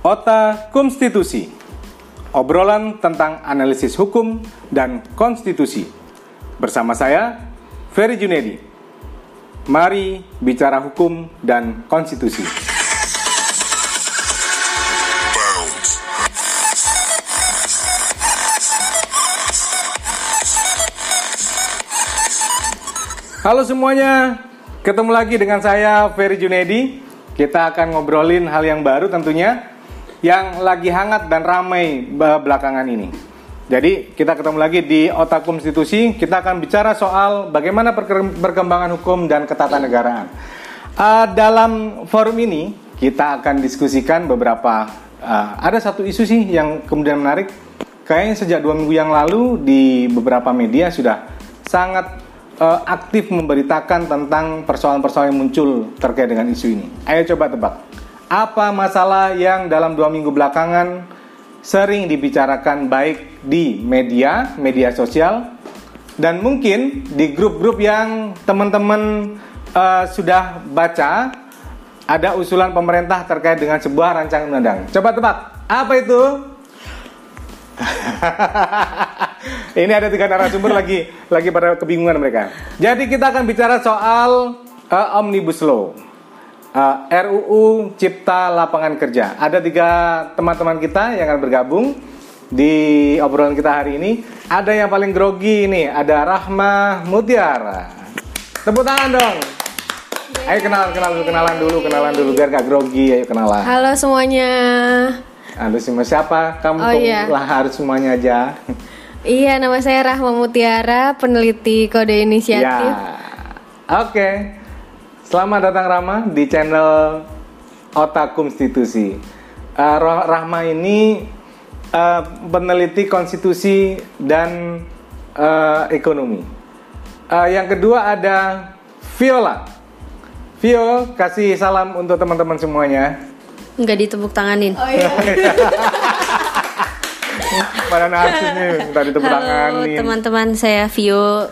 Ota Konstitusi. Obrolan tentang analisis hukum dan konstitusi. Bersama saya, Ferry Junedi. Mari bicara hukum dan konstitusi. Halo semuanya, ketemu lagi dengan saya Ferry Junedi. Kita akan ngobrolin hal yang baru tentunya yang lagi hangat dan ramai belakangan ini. Jadi kita ketemu lagi di Otak Konstitusi, kita akan bicara soal bagaimana perkembangan hukum dan ketatanegaraan. Uh, dalam forum ini kita akan diskusikan beberapa, uh, ada satu isu sih yang kemudian menarik. Kayaknya sejak dua minggu yang lalu di beberapa media sudah sangat uh, aktif memberitakan tentang persoalan-persoalan yang muncul terkait dengan isu ini. Ayo coba tebak apa masalah yang dalam dua minggu belakangan sering dibicarakan baik di media, media sosial, dan mungkin di grup-grup yang teman-teman uh, sudah baca ada usulan pemerintah terkait dengan sebuah rancangan undang-undang. Coba tebak, apa itu? Ini ada tiga narasumber lagi lagi pada kebingungan mereka. Jadi kita akan bicara soal uh, omnibus law uh, eh, RUU Cipta Lapangan Kerja. Ada tiga teman-teman kita yang akan bergabung di obrolan kita hari ini. Ada yang paling grogi ini, ada Rahma Mutiara. Tepuk tangan dong. Ayo kenalan, kenalan dulu, kenalan dulu, kenalan dulu biar gak grogi. Ayo kenalan. Halo semuanya. Halo semua siapa? Kamu oh, iya. lah harus semuanya aja. Iya, nama saya Rahma Mutiara, peneliti kode inisiatif. Ya. Oke. Okay. Selamat datang Rama di channel Otak Konstitusi. Uh, Rahma ini uh, peneliti konstitusi dan uh, ekonomi. Uh, yang kedua ada Viola. Vio, kasih salam untuk teman-teman semuanya. Enggak ditepuk tanganin. Oh iya. Mana narsis nih, minta ditepuk Halo, teman-teman saya Vio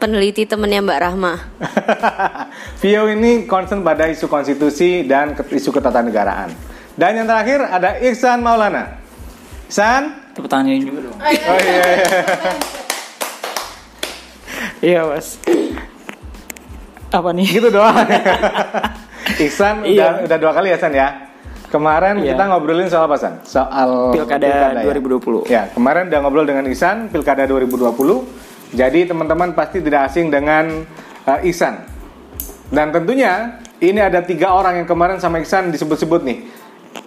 peneliti temennya Mbak Rahma. Vio ini concern pada isu konstitusi dan isu ketatanegaraan. Dan yang terakhir ada Iksan Maulana. Iksan? Tepuk tangannya juga dong. Oh iya. Oh, iya, iya. iya mas. Apa nih? Gitu doang. Iksan iya. udah, udah dua kali ya San ya? Kemarin iya. kita ngobrolin soal apa San? Soal Pilkada, Pilkada 2020. Ya? ya, kemarin udah ngobrol dengan Iksan Pilkada 2020 jadi teman-teman pasti tidak asing dengan uh, Ihsan. Dan tentunya ini ada tiga orang yang kemarin sama Ihsan disebut-sebut nih.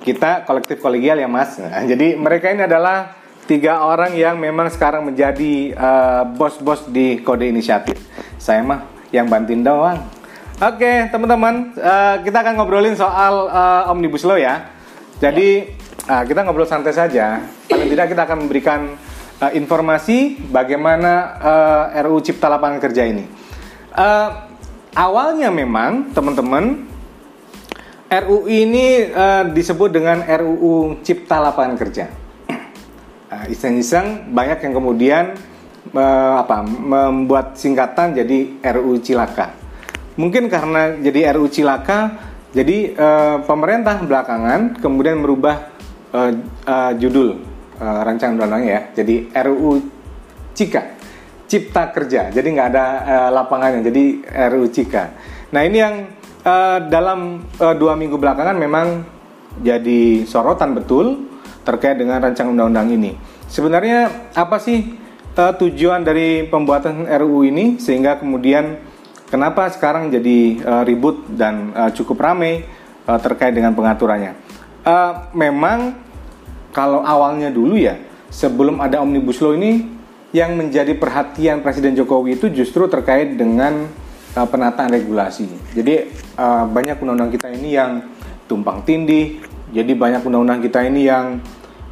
Kita kolektif kolegial ya mas. Nah, jadi mereka ini adalah tiga orang yang memang sekarang menjadi uh, bos-bos di kode inisiatif. Saya mah yang bantuin doang. Oke teman-teman, uh, kita akan ngobrolin soal uh, omnibus law ya. Jadi uh, kita ngobrol santai saja. Paling tidak kita akan memberikan uh, informasi bagaimana uh, eh, RUU Cipta Lapangan Kerja ini. Uh, awalnya memang teman-teman RUU ini uh, disebut dengan RUU Cipta Lapangan Kerja. Uh, iseng-iseng banyak yang kemudian uh, apa membuat singkatan jadi RUU Cilaka. Mungkin karena jadi RUU Cilaka, jadi uh, pemerintah belakangan kemudian merubah uh, uh, judul uh, rancangan undang-undang ya. Jadi RUU Cika Cipta Kerja. Jadi nggak ada uh, lapangannya. Jadi RUU Cika. Nah ini yang uh, dalam uh, dua minggu belakangan memang jadi sorotan betul terkait dengan rancangan undang-undang ini. Sebenarnya apa sih uh, tujuan dari pembuatan RUU ini sehingga kemudian kenapa sekarang jadi uh, ribut dan uh, cukup ramai uh, terkait dengan pengaturannya? Uh, memang kalau awalnya dulu ya sebelum ada omnibus law ini yang menjadi perhatian Presiden Jokowi itu justru terkait dengan uh, penataan regulasi. Jadi uh, banyak undang-undang kita ini yang tumpang tindih, jadi banyak undang-undang kita ini yang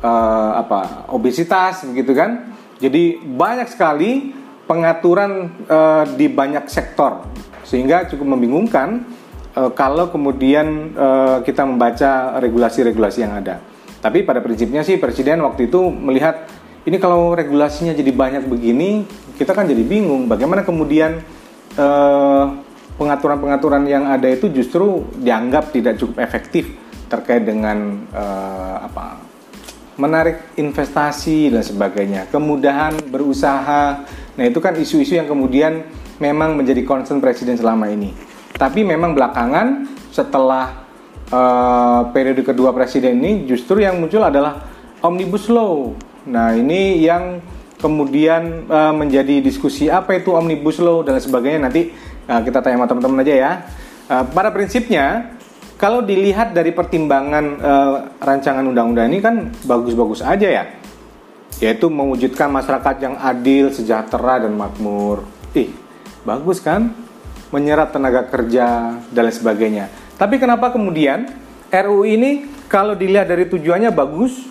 uh, apa obesitas begitu kan. Jadi banyak sekali pengaturan uh, di banyak sektor sehingga cukup membingungkan uh, kalau kemudian uh, kita membaca regulasi-regulasi yang ada. Tapi pada prinsipnya sih presiden waktu itu melihat ini kalau regulasinya jadi banyak begini, kita kan jadi bingung bagaimana kemudian eh, pengaturan-pengaturan yang ada itu justru dianggap tidak cukup efektif terkait dengan uh, apa menarik investasi dan sebagainya, kemudahan berusaha. Nah, itu kan isu-isu yang kemudian memang menjadi concern presiden selama ini. Tapi memang belakangan setelah uh, periode kedua presiden ini justru yang muncul adalah omnibus law. Nah, ini yang kemudian uh, menjadi diskusi apa itu omnibus law dan sebagainya nanti uh, kita tanya sama teman-teman aja ya. Uh, pada prinsipnya kalau dilihat dari pertimbangan uh, rancangan undang-undang ini kan bagus-bagus aja ya, yaitu mewujudkan masyarakat yang adil, sejahtera dan makmur. Ih, bagus kan? Menyerap tenaga kerja dan lain sebagainya. Tapi kenapa kemudian RUU ini kalau dilihat dari tujuannya bagus,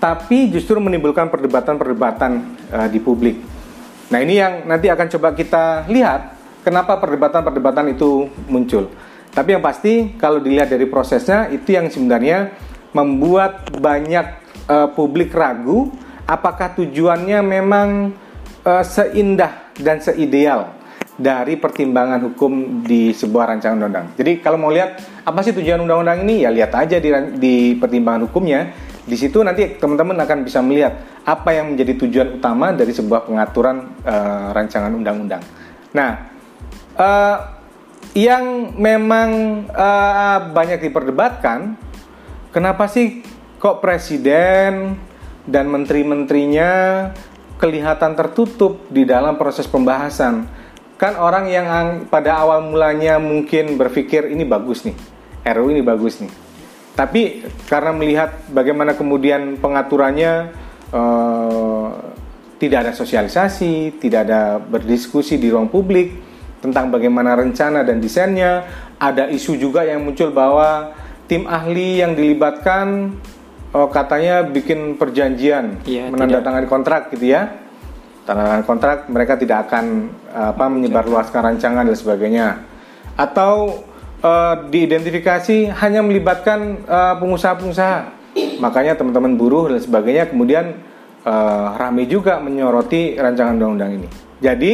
tapi justru menimbulkan perdebatan-perdebatan uh, di publik. Nah ini yang nanti akan coba kita lihat kenapa perdebatan-perdebatan itu muncul. Tapi yang pasti kalau dilihat dari prosesnya itu yang sebenarnya membuat banyak uh, publik ragu apakah tujuannya memang uh, seindah dan seideal dari pertimbangan hukum di sebuah rancangan undang-undang. Jadi kalau mau lihat apa sih tujuan undang-undang ini ya lihat aja di, di pertimbangan hukumnya. Di situ nanti teman-teman akan bisa melihat apa yang menjadi tujuan utama dari sebuah pengaturan uh, rancangan undang-undang. Nah, uh, yang memang uh, banyak diperdebatkan, kenapa sih kok presiden dan menteri-menterinya kelihatan tertutup di dalam proses pembahasan? Kan orang yang pada awal mulanya mungkin berpikir ini bagus nih, RU ini bagus nih. Tapi karena melihat bagaimana kemudian pengaturannya uh, tidak ada sosialisasi, tidak ada berdiskusi di ruang publik, tentang bagaimana rencana dan desainnya. Ada isu juga yang muncul bahwa tim ahli yang dilibatkan oh, katanya bikin perjanjian, ya, menandatangani kontrak gitu ya. Tanda kontrak mereka tidak akan apa menyebarluaskan rancangan dan sebagainya. Atau uh, diidentifikasi hanya melibatkan pengusaha pengusaha-pengusaha. Makanya teman-teman buruh dan sebagainya kemudian uh, ramai juga menyoroti rancangan undang-undang ini. Jadi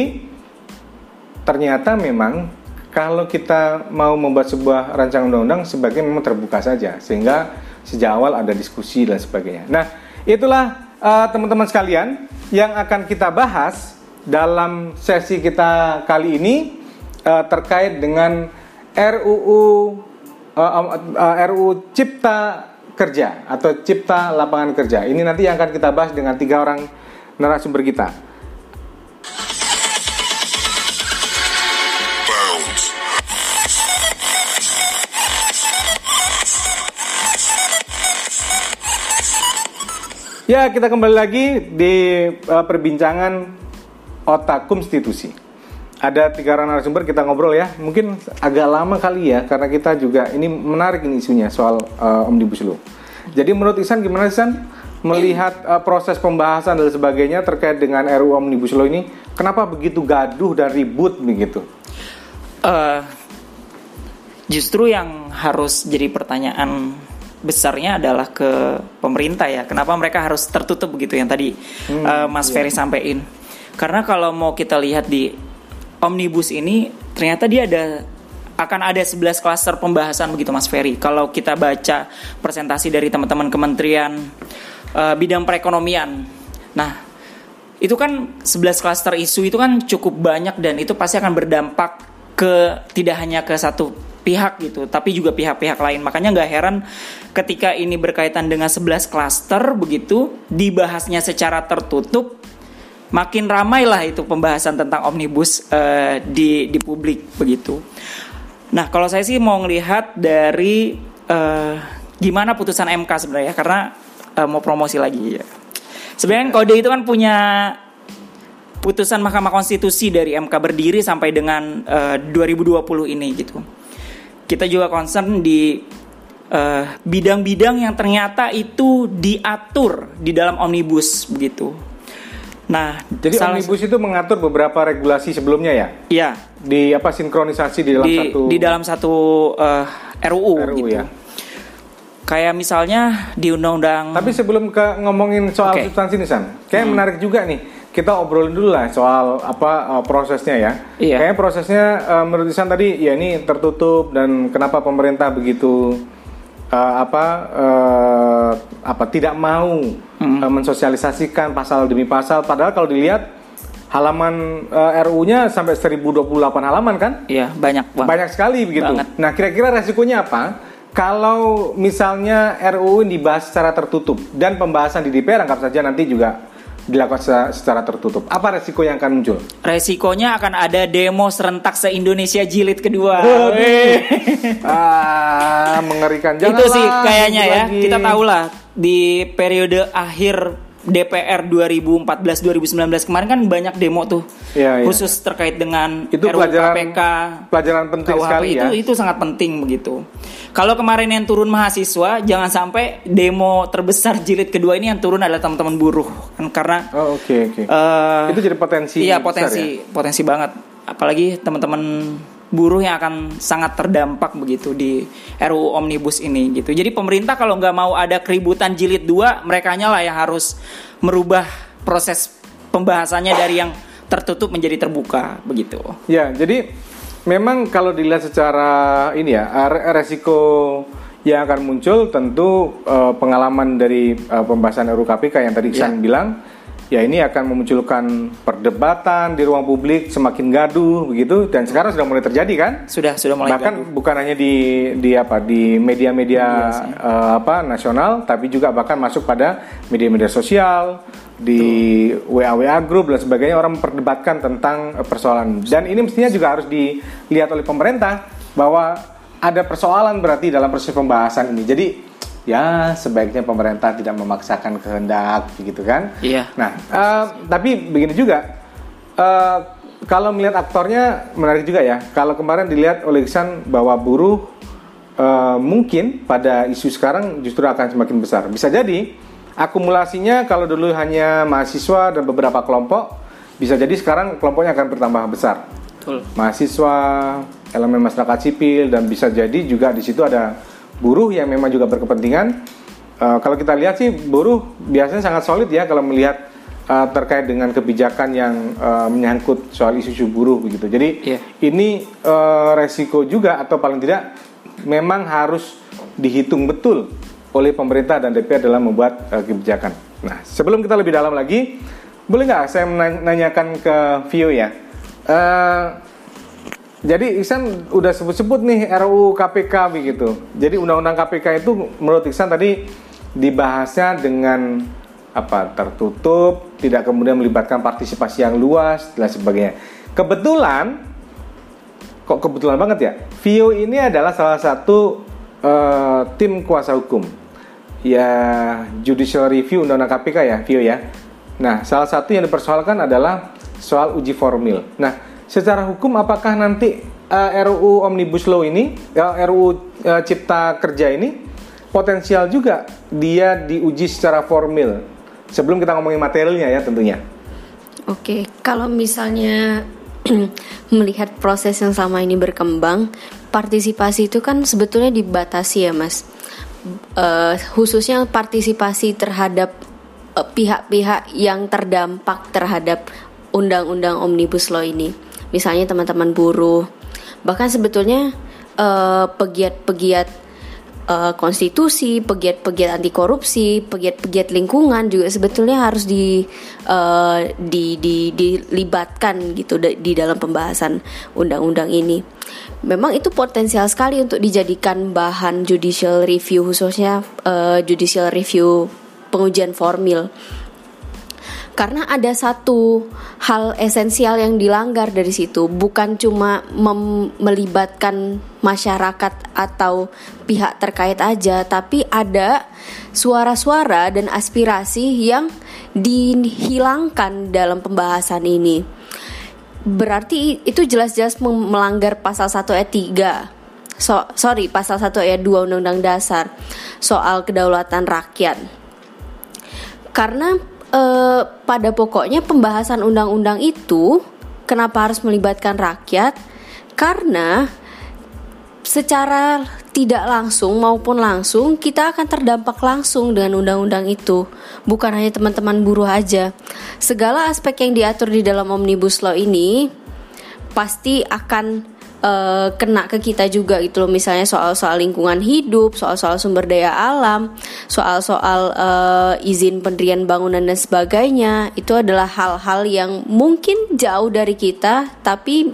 ternyata memang kalau kita mau membuat sebuah rancangan undang-undang sebagai memang terbuka saja sehingga sejak awal ada diskusi dan sebagainya. Nah, itulah uh, teman-teman sekalian yang akan kita bahas dalam sesi kita kali ini uh, terkait dengan RUU uh, uh, RUU Cipta Kerja atau Cipta Lapangan Kerja. Ini nanti yang akan kita bahas dengan tiga orang narasumber kita. Ya, kita kembali lagi di uh, perbincangan otak konstitusi. Ada tiga orang narasumber kita ngobrol ya. Mungkin agak lama kali ya karena kita juga ini menarik ini isunya soal uh, omnibus law. Jadi menurut Isan gimana Isan melihat uh, proses pembahasan dan sebagainya terkait dengan RUU omnibus law ini? Kenapa begitu gaduh dan ribut begitu? Uh, justru yang harus jadi pertanyaan besarnya adalah ke pemerintah ya. Kenapa mereka harus tertutup begitu yang tadi hmm, uh, Mas iya. Ferry sampaikan. Karena kalau mau kita lihat di omnibus ini ternyata dia ada akan ada 11 klaster pembahasan begitu Mas Ferry. Kalau kita baca presentasi dari teman-teman kementerian uh, bidang perekonomian. Nah, itu kan 11 klaster isu itu kan cukup banyak dan itu pasti akan berdampak ke tidak hanya ke satu pihak gitu, tapi juga pihak-pihak lain. Makanya nggak heran ketika ini berkaitan dengan 11 klaster begitu dibahasnya secara tertutup makin ramai lah itu pembahasan tentang omnibus uh, di di publik begitu. Nah, kalau saya sih mau ngelihat dari uh, gimana putusan MK sebenarnya karena uh, mau promosi lagi ya. Sebenarnya kode itu kan punya putusan Mahkamah Konstitusi dari MK berdiri sampai dengan uh, 2020 ini gitu kita juga concern di bidang-bidang uh, yang ternyata itu diatur di dalam omnibus begitu. Nah, jadi salah, omnibus itu mengatur beberapa regulasi sebelumnya ya? Iya. Di apa sinkronisasi di dalam di, satu di dalam satu uh, eh, RUU, RUU gitu. ya. Kayak misalnya di undang-undang. Tapi sebelum ke ngomongin soal okay. substansi nih San, kayak hmm. menarik juga nih kita obrolin dulu lah soal apa uh, prosesnya ya. Iya. Kayaknya prosesnya uh, menurut Isan tadi ya ini tertutup dan kenapa pemerintah begitu eh, apa eh, apa tidak mau eh, mensosialisasikan pasal demi pasal padahal kalau dilihat halaman eh, RU-nya sampai 1028 halaman kan? Iya, banyak banget. Banyak sekali begitu. Banget. Nah, kira-kira resikonya apa? Kalau misalnya RUU dibahas secara tertutup dan pembahasan di DPR anggap saja nanti juga dilakukan secara, secara tertutup. Apa resiko yang akan muncul? Resikonya akan ada demo serentak se-Indonesia jilid kedua. ah, mengerikan. itu sih kayaknya ya. lagi. Kita tahulah di periode akhir DPR 2014-2019 kemarin kan banyak demo tuh. Iya, iya. Khusus terkait dengan Itu RUU pelajaran KPK, pelajaran penting KUHP sekali itu ya. itu sangat penting begitu. Kalau kemarin yang turun mahasiswa, jangan sampai demo terbesar jilid kedua ini yang turun adalah teman-teman buruh kan karena Oh, oke oke. eh, Itu jadi potensi Iya besar potensi ya? potensi banget. Apalagi teman-teman buruh yang akan sangat terdampak begitu di RUU Omnibus ini gitu. Jadi pemerintah kalau nggak mau ada keributan jilid 2, mereka lah yang harus merubah proses pembahasannya dari yang tertutup menjadi terbuka begitu. Ya, jadi memang kalau dilihat secara ini ya, re- resiko yang akan muncul tentu eh, pengalaman dari eh, pembahasan RUU KPK yang tadi Iksan bilang, ya ini akan memunculkan perdebatan di ruang publik semakin gaduh begitu dan sekarang sudah mulai terjadi kan? Sudah sudah mulai Bahkan gaduh. bukan hanya di di apa di media-media eh, apa nasional, tapi juga bahkan masuk pada media-media sosial, di WA WA grup dan sebagainya orang memperdebatkan tentang eh, persoalan. Dan ini mestinya juga harus dilihat oleh pemerintah bahwa ada persoalan berarti dalam proses pembahasan ini. Jadi ya sebaiknya pemerintah tidak memaksakan kehendak begitu kan? Iya. Nah, eh, tapi begini juga, eh, kalau melihat aktornya menarik juga ya. Kalau kemarin dilihat oleh Iksan bahwa buruh eh, mungkin pada isu sekarang justru akan semakin besar. Bisa jadi akumulasinya kalau dulu hanya mahasiswa dan beberapa kelompok, bisa jadi sekarang kelompoknya akan bertambah besar. Betul. Mahasiswa, elemen masyarakat sipil dan bisa jadi juga di situ ada buruh yang memang juga berkepentingan. Eh, kalau kita lihat sih buruh biasanya sangat solid ya kalau melihat eh, terkait dengan kebijakan yang eh, menyangkut soal isu-isu buruh begitu. Jadi Iya. ini eh, resiko juga atau paling tidak memang harus dihitung betul oleh pemerintah dan DPR dalam membuat eh, kebijakan. Nah, sebelum kita lebih dalam lagi, boleh nggak saya menanyakan ke Vio ya? Eh, jadi Iksan udah sebut-sebut nih RUU KPK begitu. Jadi undang-undang KPK itu menurut Iksan tadi dibahasnya dengan apa tertutup, tidak kemudian melibatkan partisipasi yang luas dan sebagainya. Kebetulan kok kebetulan banget ya. Vio ini adalah salah satu eh, tim kuasa hukum. Ya judicial review undang-undang KPK ya, Vio ya. Nah, salah satu yang dipersoalkan adalah soal uji formil. Nah, secara hukum apakah nanti eh, RUU Omnibus Law ini, ya, RUU eh, Cipta Kerja ini potensial juga dia diuji secara formil. Sebelum kita ngomongin materialnya ya tentunya. Oke, kalau misalnya melihat proses yang selama ini berkembang, partisipasi itu kan sebetulnya dibatasi ya, Mas. Eh, khususnya partisipasi terhadap eh, pihak-pihak yang terdampak terhadap undang-undang omnibus law ini, misalnya teman-teman buruh, bahkan sebetulnya eh, pegiat-pegiat eh, konstitusi, pegiat-pegiat anti korupsi, pegiat-pegiat lingkungan juga sebetulnya harus di, eh, di, di dilibatkan gitu da- di dalam pembahasan undang-undang ini. Memang itu potensial sekali untuk dijadikan bahan judicial review khususnya eh, judicial review pengujian formil karena ada satu hal esensial yang dilanggar dari situ bukan cuma melibatkan masyarakat atau pihak terkait aja tapi ada suara-suara dan aspirasi yang dihilangkan dalam pembahasan ini. Berarti itu jelas-jelas melanggar pasal 1 ayat 3 so, sorry pasal 1 ayat 2 Undang-Undang Dasar soal kedaulatan rakyat. Karena eh, pada pokoknya pembahasan undang-undang itu kenapa harus melibatkan rakyat? Karena secara tidak langsung maupun langsung kita akan terdampak langsung dengan undang-undang itu. Bukan hanya teman-teman buruh aja. Segala aspek yang diatur di dalam Omnibus Law ini pasti akan uh, kena ke kita juga gitu loh misalnya soal-soal lingkungan hidup soal-soal sumber daya alam soal-soal uh, izin pendirian bangunan dan sebagainya itu adalah hal-hal yang mungkin jauh dari kita tapi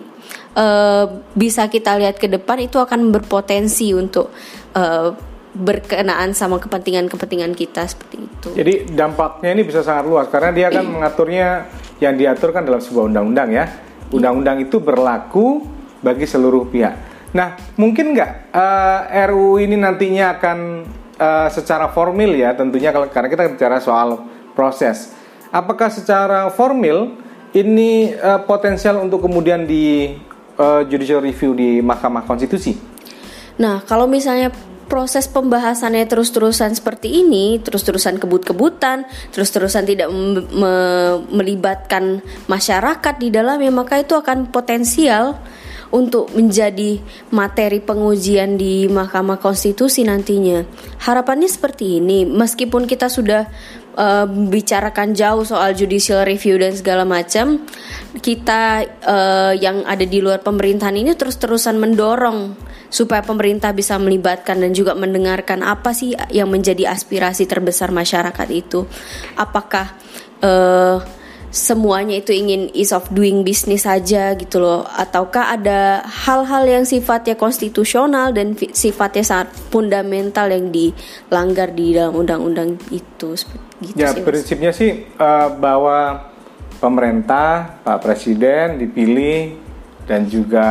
uh, bisa kita lihat ke depan itu akan berpotensi untuk uh, berkenaan sama kepentingan-kepentingan kita seperti itu. Jadi dampaknya ini bisa sangat luas karena dia akan mengaturnya yang diatur kan dalam sebuah undang-undang ya. Undang-undang itu berlaku bagi seluruh pihak. Nah, mungkin nggak uh, eh, RUU ini nantinya akan uh, secara formil ya tentunya kalau karena kita bicara soal proses. Apakah secara formil ini uh, potensial untuk kemudian di uh, judicial review di Mahkamah Konstitusi? Nah, kalau misalnya proses pembahasannya terus-terusan seperti ini, terus-terusan kebut-kebutan, terus-terusan tidak me melibatkan masyarakat di dalamnya, maka itu akan potensial untuk menjadi materi pengujian di Mahkamah Konstitusi nantinya. Harapannya seperti ini, meskipun kita sudah uh, bicarakan jauh soal judicial review dan segala macam, kita uh, yang ada di luar pemerintahan ini terus-terusan mendorong supaya pemerintah bisa melibatkan dan juga mendengarkan apa sih yang menjadi aspirasi terbesar masyarakat itu. Apakah uh, semuanya itu ingin ease of doing business saja gitu loh. Ataukah ada hal-hal yang sifatnya konstitusional dan sifatnya sangat fundamental yang dilanggar di dalam undang-undang itu? Gitu ya sih, prinsipnya sih uh, bahwa pemerintah Pak Presiden dipilih dan juga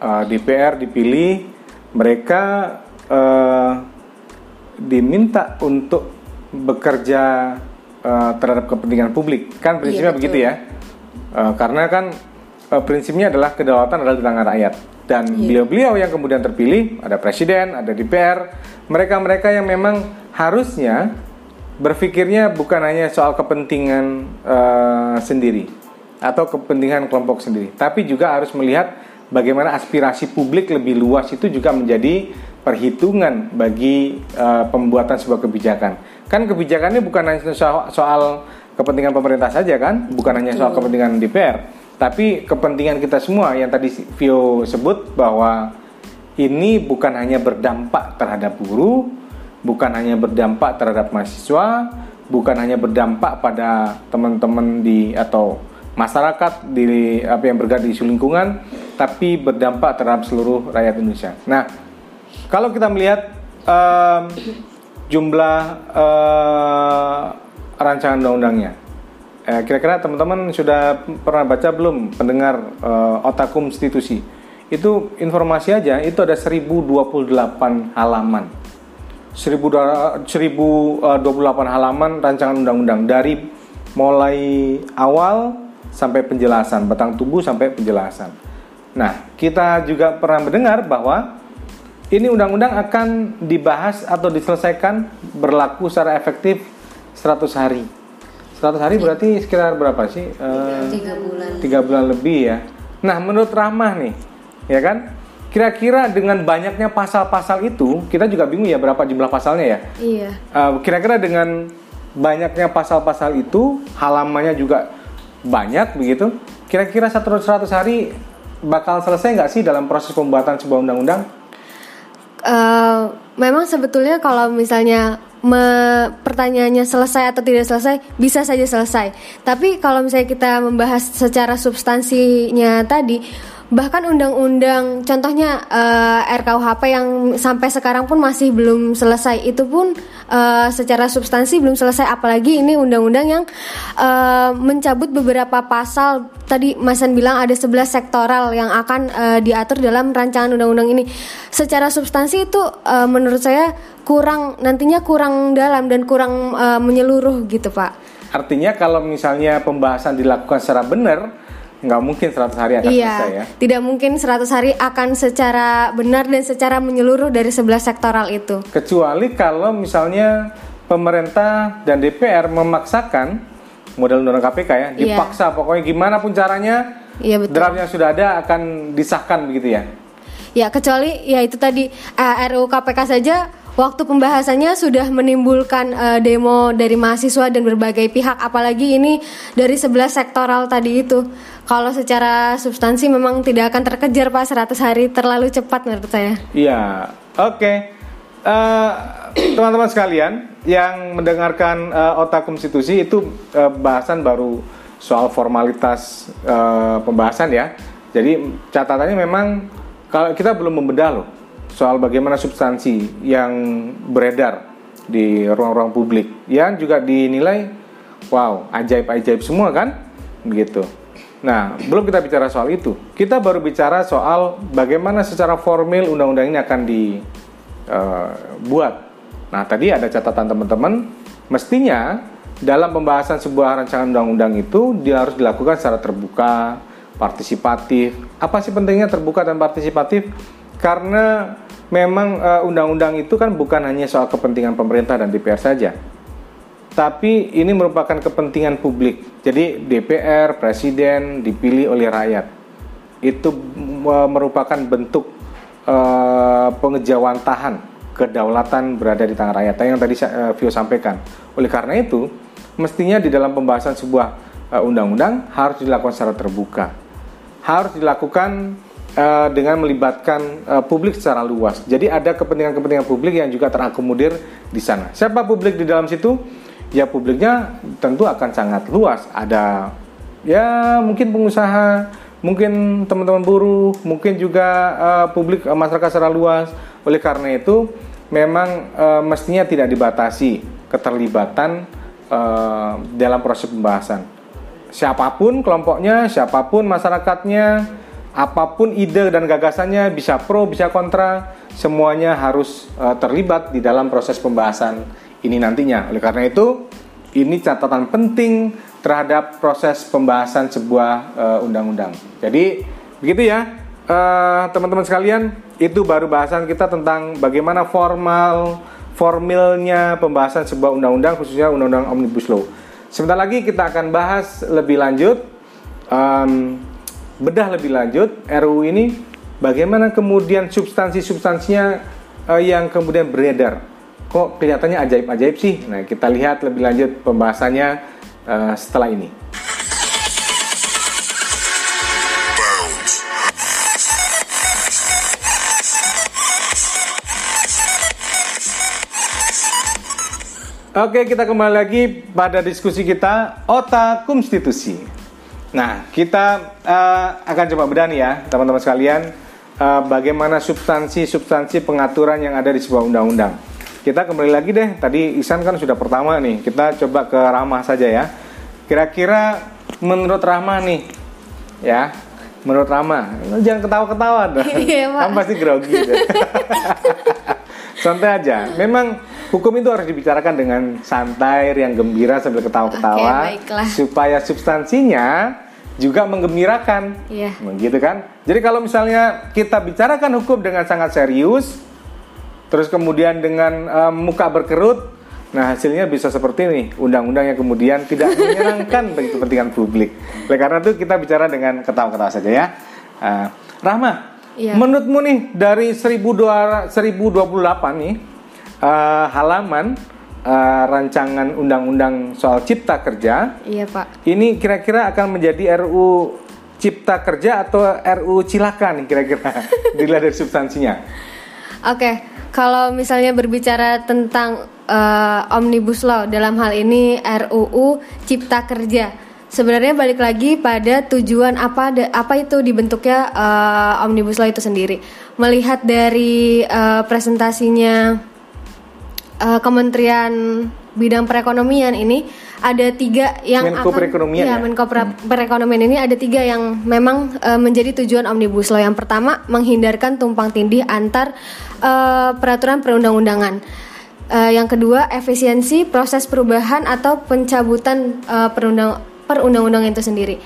uh, eh, DPR dipilih, mereka uh, diminta untuk bekerja uh, terhadap kepentingan publik. Kan prinsipnya iya, begitu ya. Uh, karena kan uh, prinsipnya adalah kedaulatan adalah di tangan rakyat. Dan iya. beliau-beliau yang kemudian terpilih, ada presiden, ada DPR, mereka-mereka yang memang harusnya berpikirnya bukan hanya soal kepentingan uh, sendiri atau kepentingan kelompok sendiri, tapi juga harus melihat bagaimana aspirasi publik lebih luas itu juga menjadi perhitungan bagi uh, pembuatan sebuah kebijakan. Kan kebijakannya bukan hanya soal, soal kepentingan pemerintah saja kan, bukan hanya soal kepentingan DPR, tapi kepentingan kita semua yang tadi Vio sebut bahwa ini bukan hanya berdampak terhadap buruh, bukan hanya berdampak terhadap mahasiswa, bukan hanya berdampak pada teman-teman di atau masyarakat di apa yang bergerak di isu lingkungan tapi berdampak terhadap seluruh rakyat Indonesia. Nah, kalau kita melihat um, jumlah uh, rancangan undang-undangnya, eh, kira-kira teman-teman sudah pernah baca belum pendengar uh, otakum konstitusi? Itu informasi aja itu ada 1028 halaman. 1028 halaman rancangan undang-undang dari mulai awal sampai penjelasan, batang tubuh sampai penjelasan. Nah, kita juga pernah mendengar bahwa ini undang-undang akan dibahas atau diselesaikan berlaku secara efektif 100 hari. 100 hari berarti sekitar berapa sih? Eh, tiga bulan. Tiga bulan lebih ya. Nah, menurut Rahmah nih, ya kan? Kira-kira dengan banyaknya pasal-pasal itu, kita juga bingung ya berapa jumlah pasalnya ya. Iya. Uh, kira-kira dengan banyaknya pasal-pasal itu, halamannya juga banyak begitu. Kira-kira satu seratus hari bakal selesai nggak sih dalam proses pembuatan sebuah undang-undang? Uh, memang sebetulnya kalau misalnya me, pertanyaannya selesai atau tidak selesai bisa saja selesai. Tapi kalau misalnya kita membahas secara substansinya tadi bahkan undang-undang contohnya uh, eh, RKUHP yang sampai sekarang pun masih belum selesai. Itu pun uh, secara substansi belum selesai. Apalagi ini undang-undang yang uh, mencabut beberapa pasal. Tadi Masan bilang ada 11 sektoral yang akan uh, diatur dalam rancangan undang-undang ini. Secara substansi itu uh, menurut saya kurang nantinya kurang dalam dan kurang uh, menyeluruh gitu Pak. Artinya kalau misalnya pembahasan dilakukan secara benar nggak mungkin 100 hari akan iya, selesai ya. Tidak mungkin 100 hari akan secara benar dan secara menyeluruh dari sebelah sektoral itu. Kecuali kalau misalnya pemerintah dan DPR memaksakan model undang KPK ya, iya. dipaksa pokoknya gimana pun caranya iya, betul. draft yang sudah ada akan disahkan begitu ya. Ya, kecuali ya itu tadi uh, eh, RUU KPK saja waktu pembahasannya sudah menimbulkan uh, demo dari mahasiswa dan berbagai pihak apalagi ini dari sebelah sektoral tadi itu kalau secara substansi memang tidak akan terkejar Pak 100 hari terlalu cepat menurut saya. Iya, oke. Eh, teman-teman sekalian yang mendengarkan eh, otak konstitusi itu eh, bahasan baru soal formalitas eh, pembahasan ya. Jadi catatannya memang kalau kita belum membedah loh soal bagaimana substansi yang beredar di ruang-ruang publik yang juga dinilai wow ajaib-ajaib semua kan begitu. Nah, belum kita bicara soal itu. Kita baru bicara soal bagaimana secara formil undang-undang ini akan dibuat. Nah, tadi ada catatan teman-teman, mestinya dalam pembahasan sebuah rancangan undang-undang itu dia harus dilakukan secara terbuka, partisipatif. Apa sih pentingnya terbuka dan partisipatif? Karena memang eh, undang-undang itu kan bukan hanya soal kepentingan pemerintah dan DPR saja tapi ini merupakan kepentingan publik. Jadi DPR, presiden dipilih oleh rakyat. Itu e, merupakan bentuk uh, pengejawantahan kedaulatan berada di tangan rakyat. Yang tadi uh, Vio sampaikan. Oleh karena itu, mestinya di dalam pembahasan sebuah uh, undang-undang harus dilakukan secara terbuka. Harus dilakukan uh, dengan melibatkan uh, publik secara luas. Jadi ada kepentingan-kepentingan publik yang juga terakomodir di sana. Siapa publik di dalam situ? Ya publiknya tentu akan sangat luas. Ada ya mungkin pengusaha, mungkin teman-teman buruh, mungkin juga uh, publik uh, masyarakat secara luas. Oleh karena itu memang uh, mestinya tidak dibatasi keterlibatan uh, dalam proses pembahasan. Siapa pun kelompoknya, siapa pun masyarakatnya, apa pun ide dan gagasannya bisa pro, bisa kontra, semuanya harus uh, terlibat di dalam proses pembahasan ini nantinya. Oleh karena itu, ini catatan penting terhadap proses pembahasan sebuah uh, undang-undang. Jadi begitu ya, uh, teman-teman sekalian, itu baru bahasan kita tentang bagaimana formal formilnya pembahasan sebuah undang-undang khususnya undang-undang omnibus law. Sebentar lagi kita akan bahas lebih lanjut, um, bedah lebih lanjut RUU ini, bagaimana kemudian substansi-substansinya uh, yang kemudian beredar kok kelihatannya ajaib-ajaib sih? Nah, kita lihat lebih lanjut pembahasannya uh, setelah ini. Oke, kita kembali lagi pada diskusi kita otak konstitusi. Nah, kita uh, akan coba bedah nih ya, teman-teman sekalian, uh, bagaimana substansi-substansi pengaturan yang ada di sebuah undang-undang kita kembali lagi deh. Tadi Isan kan sudah pertama nih. Kita coba ke Rahma saja ya. Kira-kira menurut Rahma nih, ya, menurut Rahma, jangan ketawa-ketawa dong. Iya, Kamu pasti grogi. santai aja. Memang hukum itu harus dibicarakan dengan santai, yang gembira sambil ketawa-ketawa, okay, supaya substansinya juga menggembirakan. Iya. Begitu kan? Jadi kalau misalnya kita bicarakan hukum dengan sangat serius, terus kemudian dengan um, muka berkerut nah hasilnya bisa seperti ini. Undang-undang yang kemudian tidak menyenangkan bagi kepentingan publik. Oleh karena itu kita bicara dengan ketawa-ketawa saja ya. Uh, Rahma iya. menurutmu nih dari 1028 nih uh, halaman uh, rancangan undang-undang soal cipta kerja iya pak. ini kira-kira akan menjadi RU cipta kerja atau RU cilaka nih kira-kira? Dilihat dari substansinya oke okay kalau misalnya berbicara tentang uh, omnibus law dalam hal ini RUU Cipta Kerja, sebenarnya balik lagi pada tujuan apa apa itu dibentuknya uh, omnibus law itu sendiri. Melihat dari uh, presentasinya uh, Kementerian Bidang Perekonomian ini ada tiga yang Menko akan perekonomian ya, ya? Menko hmm. perekonomian ini ada tiga yang memang uh, menjadi tujuan omnibus law. Yang pertama menghindarkan tumpang tindih antar uh, peraturan perundang-undangan. Uh, yang kedua efisiensi proses perubahan atau pencabutan uh, perundang perundang-undangan itu sendiri.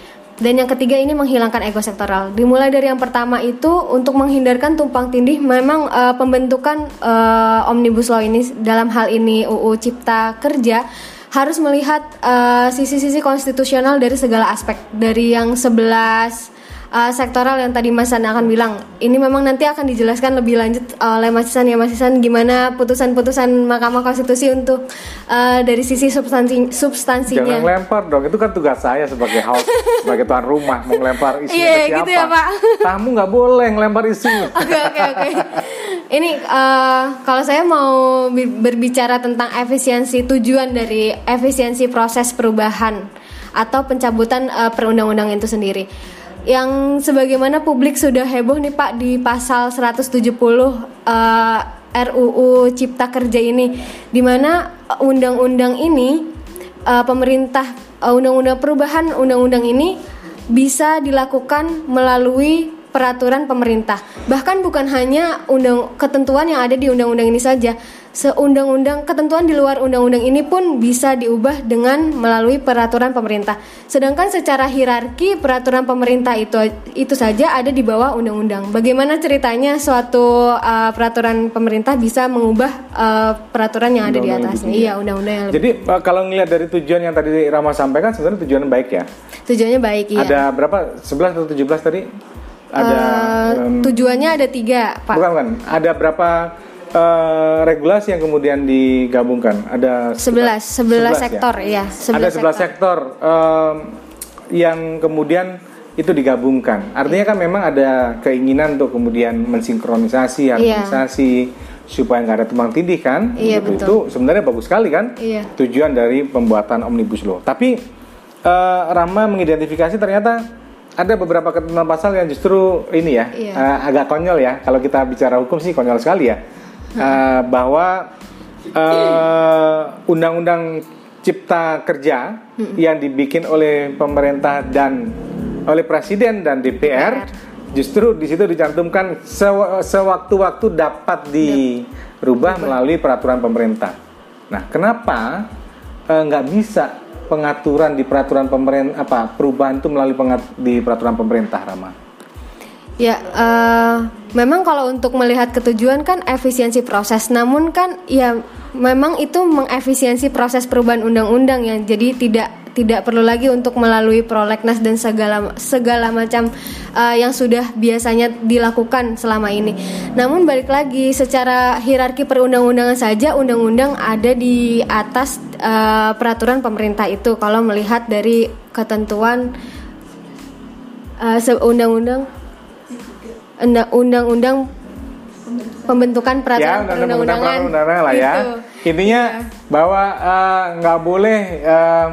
Dan yang ketiga ini menghilangkan ego sektoral. Dimulai dari yang pertama itu untuk menghindarkan tumpang tindih memang uh, pembentukan uh, omnibus law ini dalam hal ini UU Cipta Kerja harus melihat sisi-sisi uh, konstitusional dari segala aspek dari yang 11 uh, sektoral yang tadi Mas San akan bilang. Ini memang nanti akan dijelaskan lebih lanjut oleh Mas San ya Mas San gimana putusan-putusan Mahkamah Konstitusi untuk uh, dari sisi substansi substansinya. Jangan lempar dong, itu kan tugas saya sebagai host, sebagai tuan rumah mau ngelempar isunya Iya, ke siapa. gitu ya, Pak. Kamu nggak boleh ngelempar isu. Oke oke oke. Ini uh, kalau saya mau bi- berbicara tentang efisiensi tujuan dari efisiensi proses perubahan atau pencabutan uh, perundang-undang itu sendiri. Yang sebagaimana publik sudah heboh nih Pak di pasal 170 uh, RUU Cipta Kerja ini di mana undang-undang ini uh, pemerintah uh, undang-undang perubahan undang-undang ini bisa dilakukan melalui peraturan pemerintah. Bahkan bukan hanya undang ketentuan yang ada di undang-undang ini saja. Seundang-undang ketentuan di luar undang-undang ini pun bisa diubah dengan melalui peraturan pemerintah. Sedangkan secara hierarki peraturan pemerintah itu itu saja ada di bawah undang-undang. Bagaimana ceritanya suatu uh, peraturan pemerintah bisa mengubah uh, peraturan yang ada di Undang-undang atasnya? itu. Iya, undang-undang yang lebih. Jadi uh, kalau ngelihat dari tujuan yang tadi Rama sampaikan sebenarnya tujuan baik ya. Tujuannya baik iya. Ada berapa? 11 atau 17 tadi? Ada Eh, em, tujuannya ada tiga, Pak. bukan bukan. Ada berapa eh, regulasi yang kemudian digabungkan? Ada 11, 11 sektor, iya, 11 Ada 11 sektor, sektor. em, yang kemudian itu digabungkan. Artinya kan memang ada keinginan untuk kemudian mensinkronisasi, harmonisasi supaya nggak ada tumpang tindih kan? Iya, Gitu. betul. Itu sebenarnya bagus sekali kan? Iya. Tujuan dari pembuatan omnibus law. Tapi eh, Rama mengidentifikasi ternyata ada beberapa ketentuan pasal yang justru ini ya Iya. eh, agak konyol ya. Kalau kita bicara hukum sih konyol sekali ya. Eh, bahwa eh, undang-undang cipta kerja yang dibikin oleh pemerintah dan oleh presiden dan DPR justru di situ dicantumkan sewa- sewaktu-waktu dapat dirubah melalui peraturan pemerintah. Nah, kenapa eh, nggak bisa pengaturan di peraturan pemerintah apa perubahan itu melalui pengat- di peraturan pemerintah, Rama? Ya, eh, memang kalau untuk melihat ketujuan kan efisiensi proses, namun kan ya memang itu mengefisiensi proses perubahan undang-undang yang jadi tidak tidak perlu lagi untuk melalui prolegnas dan segala segala macam eh, yang sudah biasanya dilakukan selama ini. Namun balik lagi secara hierarki perundang-undangan saja undang-undang ada di atas eh, peraturan pemerintah itu. Kalau melihat dari ketentuan se- undang-undang unda- undang-undang pembentukan ya, peraturan undang-undang perundang-undangan perundang-undangan lah ya. Gitu. Intinya bahwa eh, nggak boleh eh,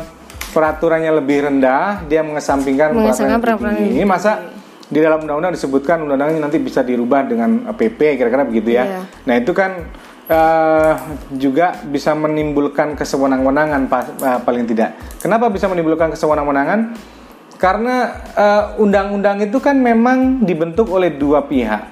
peraturannya lebih rendah, dia mengesampingkan Mengesampingkan peraturan peraturan tinggi. Ini masa di dalam undang-undang disebutkan undang-undangnya nanti bisa dirubah dengan PP kira-kira begitu ya. Iya. Nah itu kan eh, juga bisa menimbulkan kesewenang-wenangan eh, paling tidak. Kenapa bisa menimbulkan kesewenang-wenangan? Karena eh, undang-undang itu kan memang dibentuk oleh dua pihak,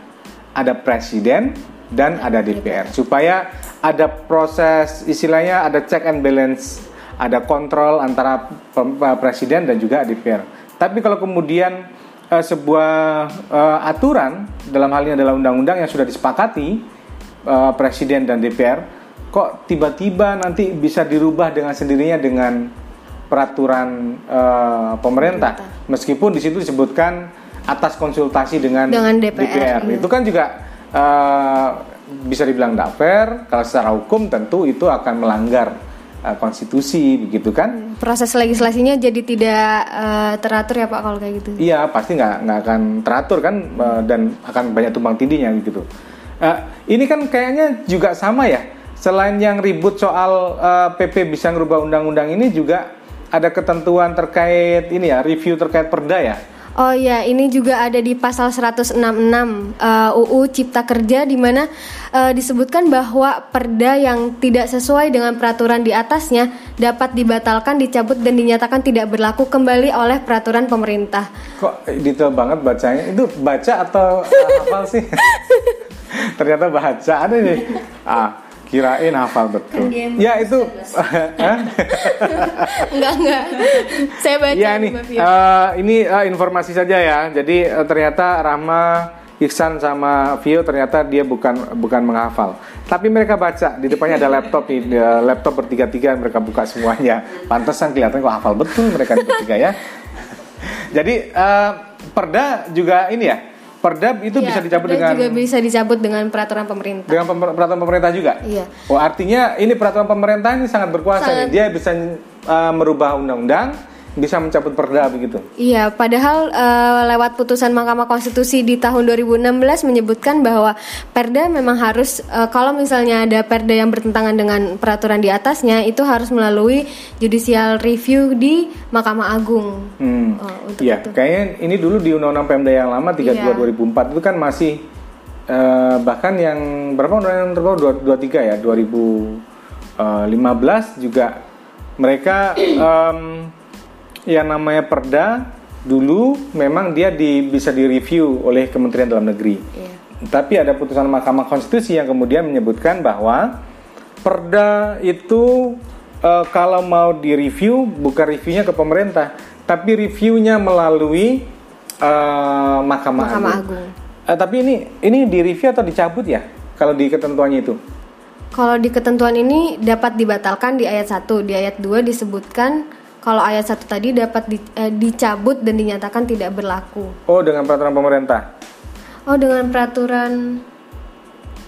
ada presiden dan ada DPR, supaya ada proses istilahnya ada check and balance, ada kontrol antara eh, presiden dan juga DPR. Tapi kalau kemudian eh, sebuah eh, aturan dalam hal ini adalah undang-undang yang sudah disepakati eh, presiden dan DPR, kok tiba-tiba nanti bisa dirubah dengan sendirinya dengan peraturan eh, pemerintah. Meskipun di situ disebutkan atas konsultasi dengan, Dengan DPR, iya. Itu kan juga eh, bisa dibilang tidak fair. Kalau secara hukum tentu itu akan melanggar eh, konstitusi, begitu kan? proses legislasinya jadi tidak eh, teratur ya Pak kalau kayak gitu. Iya pasti nggak nggak akan teratur kan eh, dan akan banyak tumpang tindihnya gitu. Eh, ini kan kayaknya juga sama ya. Selain yang ribut soal eh, PP bisa ngerubah undang-undang ini juga ada ketentuan terkait ini ya review terkait perda ya. Oh ya, ini juga ada di pasal 166 eh, UU Cipta Kerja di mana eh, disebutkan bahwa perda yang tidak sesuai dengan peraturan di atasnya dapat dibatalkan, dicabut dan dinyatakan tidak berlaku kembali oleh peraturan pemerintah. Kok detail banget bacanya? Itu baca atau eh, hafal sih? Ternyata baca ada nih. Ah, kirain hafal betul. Ya itu. Enggak enggak. Saya baca di nih, eh, ini eh, informasi saja ya. Jadi eh, ternyata Rahma, Iksan sama Vio ternyata dia bukan bukan menghafal, tapi mereka baca di depannya ada laptop nih, laptop bertiga-tiga mereka buka semuanya. Pantesan kelihatan kok hafal betul mereka bertiga ya. Jadi eh, perda juga ini ya. Perda itu Iya, bisa dicabut dengan juga bisa dicabut dengan peraturan pemerintah. dengan pemer- peraturan pemerintah juga. Iya. Oh, artinya ini peraturan pemerintah ini sangat berkuasa Sangat. nih. Dia bisa uh, merubah undang-undang, bisa mencabut perda begitu. Iya, padahal eh, lewat putusan Mahkamah Konstitusi di tahun 2016 menyebutkan bahwa Perda memang harus eh, kalau misalnya ada Perda yang bertentangan dengan peraturan di atasnya itu harus melalui judicial review di Mahkamah Agung. Hmm. Oh, untuk Iya, itu. kayaknya ini dulu di Undang-Undang Pemda yang lama 32 Iya. 2004 itu kan masih eh, bahkan yang berapa undang-undang terbaru 23 ya 2015 juga mereka em, yang namanya Perda dulu memang dia di, bisa direview oleh Kementerian Dalam Negeri. Iya. Tapi ada putusan Mahkamah Konstitusi yang kemudian menyebutkan bahwa perda itu eh, kalau mau direview bukan reviewnya ke pemerintah, tapi reviewnya melalui eh, Mahkamah, Mahkamah Agung. Agung. Eh, tapi ini ini direview atau dicabut ya? Kalau di ketentuannya itu? Kalau di ketentuan ini dapat dibatalkan di ayat 1, di ayat 2 disebutkan kalau ayat 1 tadi dapat di- eh, dicabut dan dinyatakan tidak berlaku. Oh, dengan peraturan pemerintah. Oh, dengan peraturan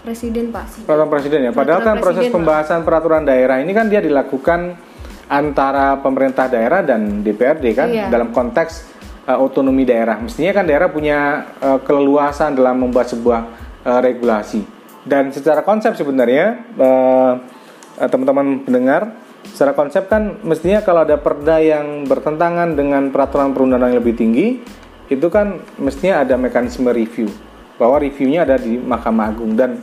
presiden, Pak. Peraturan presiden ya. Padahal kan Peraturan proses presiden, pembahasan peraturan daerah ini kan dia dilakukan antara pemerintah daerah dan DPRD kan Iya. dalam konteks uh, otonomi daerah. Mestinya kan daerah punya uh, keleluasan dalam membuat sebuah uh, regulasi. Dan secara konsep sebenarnya uh, teman-teman pendengar, secara konsep kan mestinya kalau ada perda yang bertentangan dengan peraturan perundang-undangan yang lebih tinggi, itu kan mestinya ada mekanisme review bahwa reviewnya ada di Mahkamah Agung dan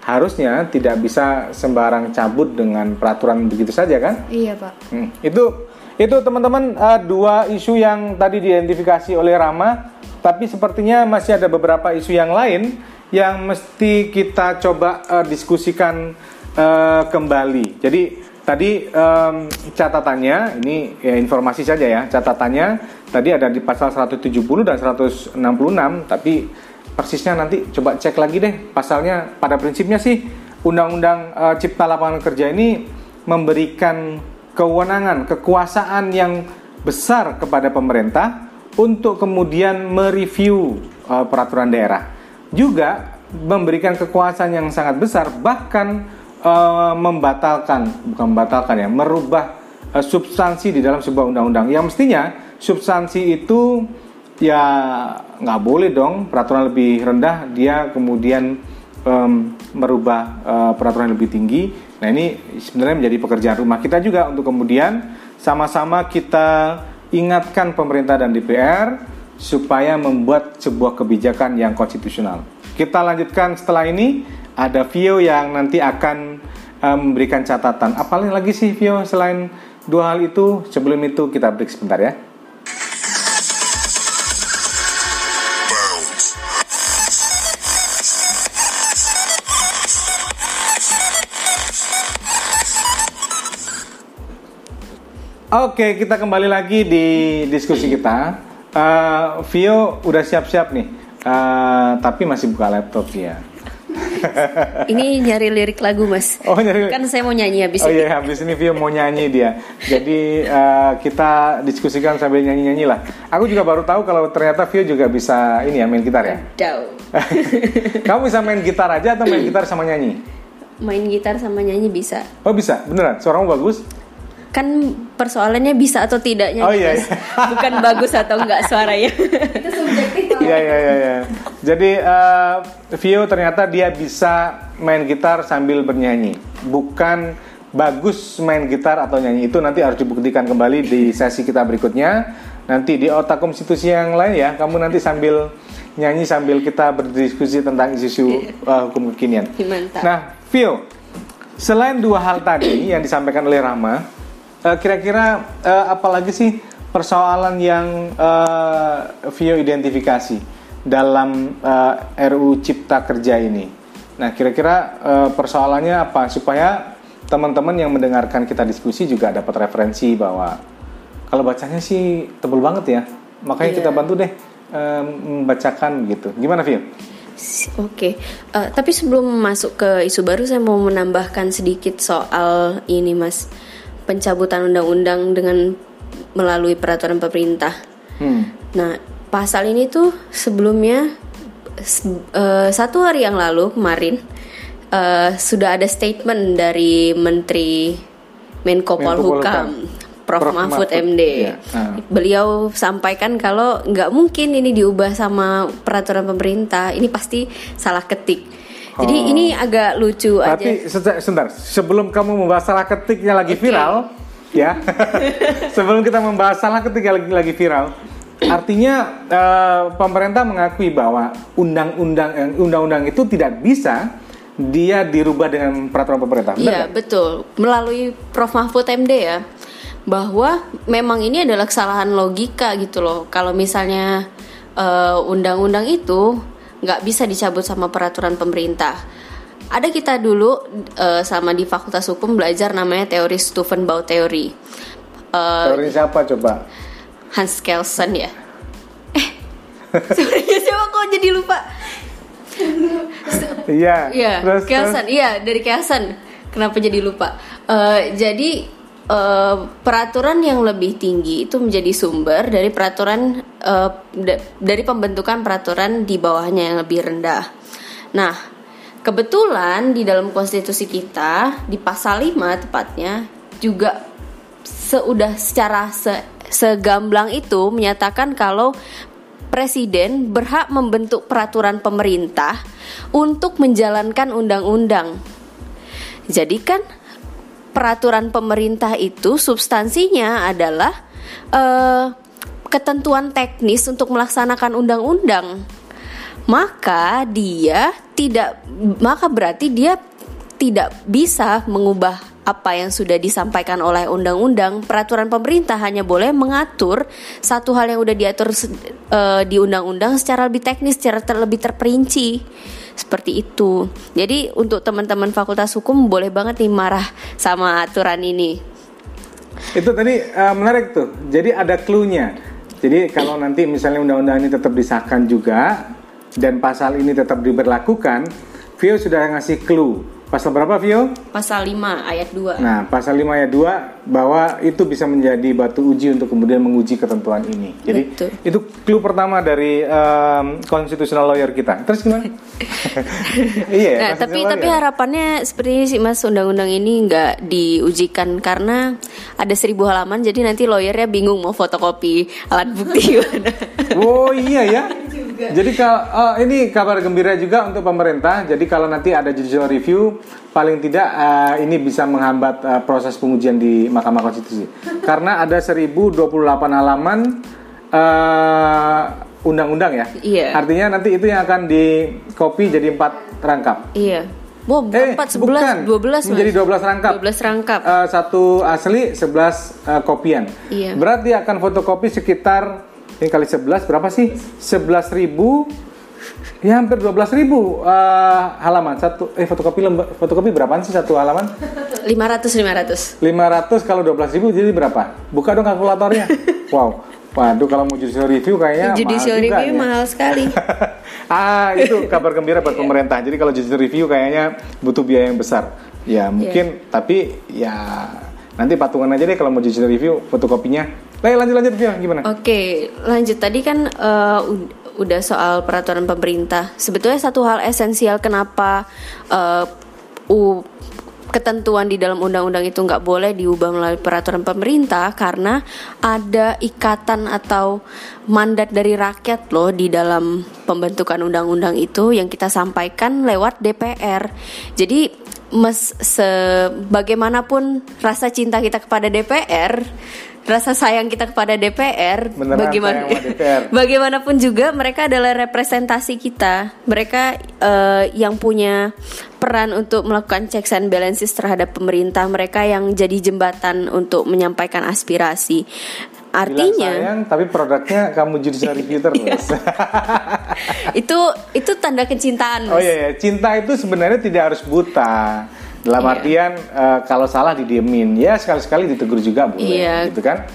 harusnya tidak bisa sembarang cabut dengan peraturan begitu saja kan? Iya, Pak. Hmm, Itu itu teman-teman uh, dua isu yang tadi diidentifikasi oleh Rama, tapi sepertinya masih ada beberapa isu yang lain yang mesti kita coba uh, diskusikan uh, kembali. Jadi tadi em, catatannya ini ya, informasi saja ya catatannya tadi ada di pasal 170 dan 166 tapi persisnya nanti coba cek lagi deh pasalnya pada prinsipnya sih undang-undang eh, cipta lapangan kerja ini memberikan kewenangan kekuasaan yang besar kepada pemerintah untuk kemudian mereview eh, peraturan daerah. Juga memberikan kekuasaan yang sangat besar bahkan eh, membatalkan bukan membatalkan ya merubah eh, substansi di dalam sebuah undang-undang. Yang mestinya substansi itu ya nggak boleh dong peraturan lebih rendah dia kemudian em, merubah eh, peraturan lebih tinggi. Nah ini sebenarnya menjadi pekerjaan rumah kita juga untuk kemudian sama-sama kita ingatkan pemerintah dan DPR supaya membuat sebuah kebijakan yang konstitusional. Kita lanjutkan setelah ini ada Vio yang nanti akan eh, memberikan catatan apalagi lagi sih Vio selain dua hal itu sebelum itu kita break sebentar ya. Oke, kita kembali lagi di diskusi kita. Eh, Vio udah siap-siap nih, Eh, tapi masih buka laptop ya. Ini nyari lirik lagu mas. Oh, nyari- Kan saya mau nyanyi habis Oh ini. iya, habis ini Vio mau nyanyi dia. Jadi eh, kita diskusikan sambil nyanyi-nyanyi lah. Aku juga baru tahu kalau ternyata Vio juga bisa ini ya main gitar ya. Dau. Kamu bisa main gitar aja atau main gitar sama nyanyi? Main gitar sama nyanyi bisa. Oh bisa, beneran. Suaramu bagus. Kan persoalannya bisa atau tidaknya. Oh, iya, Mas. iya. Bukan bagus atau enggak suaranya. Itu subjektif. Iya iya iya. iya. Jadi eh, Vio ternyata dia bisa main gitar sambil bernyanyi. Bukan bagus main gitar atau nyanyi itu nanti harus dibuktikan kembali di sesi kita berikutnya. Nanti di otak konstitusi yang lain ya, kamu nanti sambil nyanyi sambil kita berdiskusi tentang isu-isu eh, hukum kekinian. Mantap. Nah, Vio, selain dua hal tadi yang disampaikan oleh Rama, eh, kira-kira eh, apalagi sih persoalan yang eh, Vio identifikasi dalam eh, RUU Cipta Kerja ini? Nah, kira-kira eh, persoalannya apa supaya teman-teman yang mendengarkan kita diskusi juga dapat referensi bahwa kalau bacanya sih tebel banget ya, makanya Iya. kita bantu deh eh, membacakan gitu. Gimana, Vio? Oke, Eh, tapi sebelum masuk ke isu baru, saya mau menambahkan sedikit soal ini, Mas, pencabutan undang-undang dengan melalui peraturan pemerintah. Hmm. Nah, pasal ini tuh sebelumnya eh, satu hari yang lalu kemarin eh, sudah ada statement dari Menteri Menko Polhukam Prof, Prof. Mahfud Mahfud, MD. iya. Ah. Beliau sampaikan kalau nggak mungkin ini diubah sama peraturan pemerintah. Ini pasti salah ketik. Jadi Oh. ini agak lucu aja. Tapi se- sebentar, sebelum kamu membahas salah ketiknya lagi viral, ya. sebelum kita membahas salah ketik yang lagi lagi viral, artinya eh, pemerintah mengakui bahwa undang-undang eh, undang-undang itu tidak bisa dia dirubah dengan peraturan pemerintah. Iya betul melalui Prof Mahfud MD ya bahwa memang ini adalah kesalahan logika gitu loh kalau misalnya eh, undang-undang itu nggak bisa dicabut sama peraturan pemerintah. Ada kita dulu eh, sama di Fakultas Hukum belajar namanya teori Stufenbau teori. Eh, Teori siapa coba? Hans Kelsen ya. Eh, sorry siapa kok jadi lupa? Iya. Iya, Kelsen. Iya, dari Kelsen. Kenapa jadi lupa? Eh, jadi eh, peraturan yang lebih tinggi itu menjadi sumber dari peraturan da- dari pembentukan peraturan di bawahnya yang lebih rendah. Nah, kebetulan di dalam konstitusi kita di pasal 5 tepatnya juga seudah secara se- segamblang itu menyatakan kalau presiden berhak membentuk peraturan pemerintah untuk menjalankan undang-undang. Jadi kan peraturan pemerintah itu substansinya adalah eh, ketentuan teknis untuk melaksanakan undang-undang. Maka dia tidak maka berarti dia tidak bisa mengubah apa yang sudah disampaikan oleh undang-undang. Peraturan pemerintah hanya boleh mengatur satu hal yang sudah diatur eh, di undang-undang secara lebih teknis, secara ter- lebih terperinci. Seperti itu. Jadi untuk teman-teman Fakultas Hukum boleh banget nih marah sama aturan ini. Itu tadi eh, menarik tuh. Jadi ada clue-nya. Jadi kalau nanti misalnya undang-undang ini tetap disahkan juga dan pasal ini tetap diberlakukan, Vio sudah ngasih clue. Pasal berapa Vio? Pasal 5 ayat 2. Nah, pasal 5 ayat 2 bahwa itu bisa menjadi batu uji untuk kemudian menguji ketentuan ini. Jadi Betul. itu clue pertama dari em, constitutional lawyer kita. Terus gimana? iya. Nah, tapi lawyer. tapi harapannya seperti ini sih Mas undang-undang ini nggak diujikan karena ada seribu halaman jadi nanti lawyernya bingung mau fotokopi alat bukti gimana. Oh iya ya. Jadi kalau oh, ini kabar gembira juga untuk pemerintah. Jadi kalau nanti ada judicial review, paling tidak eh, ini bisa menghambat eh, proses pengujian di Mahkamah Konstitusi. Karena ada 1028 halaman eh, undang-undang ya. Iya. Artinya nanti itu yang akan di copy jadi empat rangkap. iya. Wow, Eh, 4, bukan. 11, 12 Mas. Menjadi 12 rangkap. 12 rangkap. Eh, satu asli, 11 eh, kopian. Iya. Berarti akan fotokopi sekitar ini kali 11 berapa sih? 11 ribu. Ya hampir 12 ribu eh, halaman. Satu eh fotokopi fotokopi berapaan sih satu halaman? 500 500. 500 kalau 12 ribu jadi berapa? Buka dong kalkulatornya. Wow. Waduh kalau mau judicial review kayaknya Judicial mahal juga review ya. mahal sekali. ah itu kabar gembira buat pemerintah. Jadi kalau judicial review kayaknya butuh biaya yang besar. Ya mungkin tapi ya nanti patungan aja deh kalau mau judicial review fotokopinya. Lah, lanjut lanjut Vio gimana? Oke, lanjut. Tadi kan ud- udah soal peraturan pemerintah. Sebetulnya satu hal esensial kenapa eh, u- ketentuan di dalam undang-undang itu nggak boleh diubah melalui peraturan pemerintah karena ada ikatan atau mandat dari rakyat loh di dalam pembentukan undang-undang itu yang kita sampaikan lewat DPR. Jadi mes sebagaimanapun rasa cinta kita kepada DPR, rasa sayang kita kepada DPR, Beneran bagaimana DPR. bagaimanapun juga mereka adalah representasi kita. Mereka eh, yang punya peran untuk melakukan checks and balances terhadap pemerintah, mereka yang jadi jembatan untuk menyampaikan aspirasi. Bilang Artinya sayang tapi produknya kamu judicial review terus itu itu tanda kecintaan. Oh Mas. iya, iya, cinta itu sebenarnya tidak harus buta. Dalam Iya. artian eh, kalau salah didiemin, ya sekali-sekali ditegur juga boleh, Iya. gitu kan?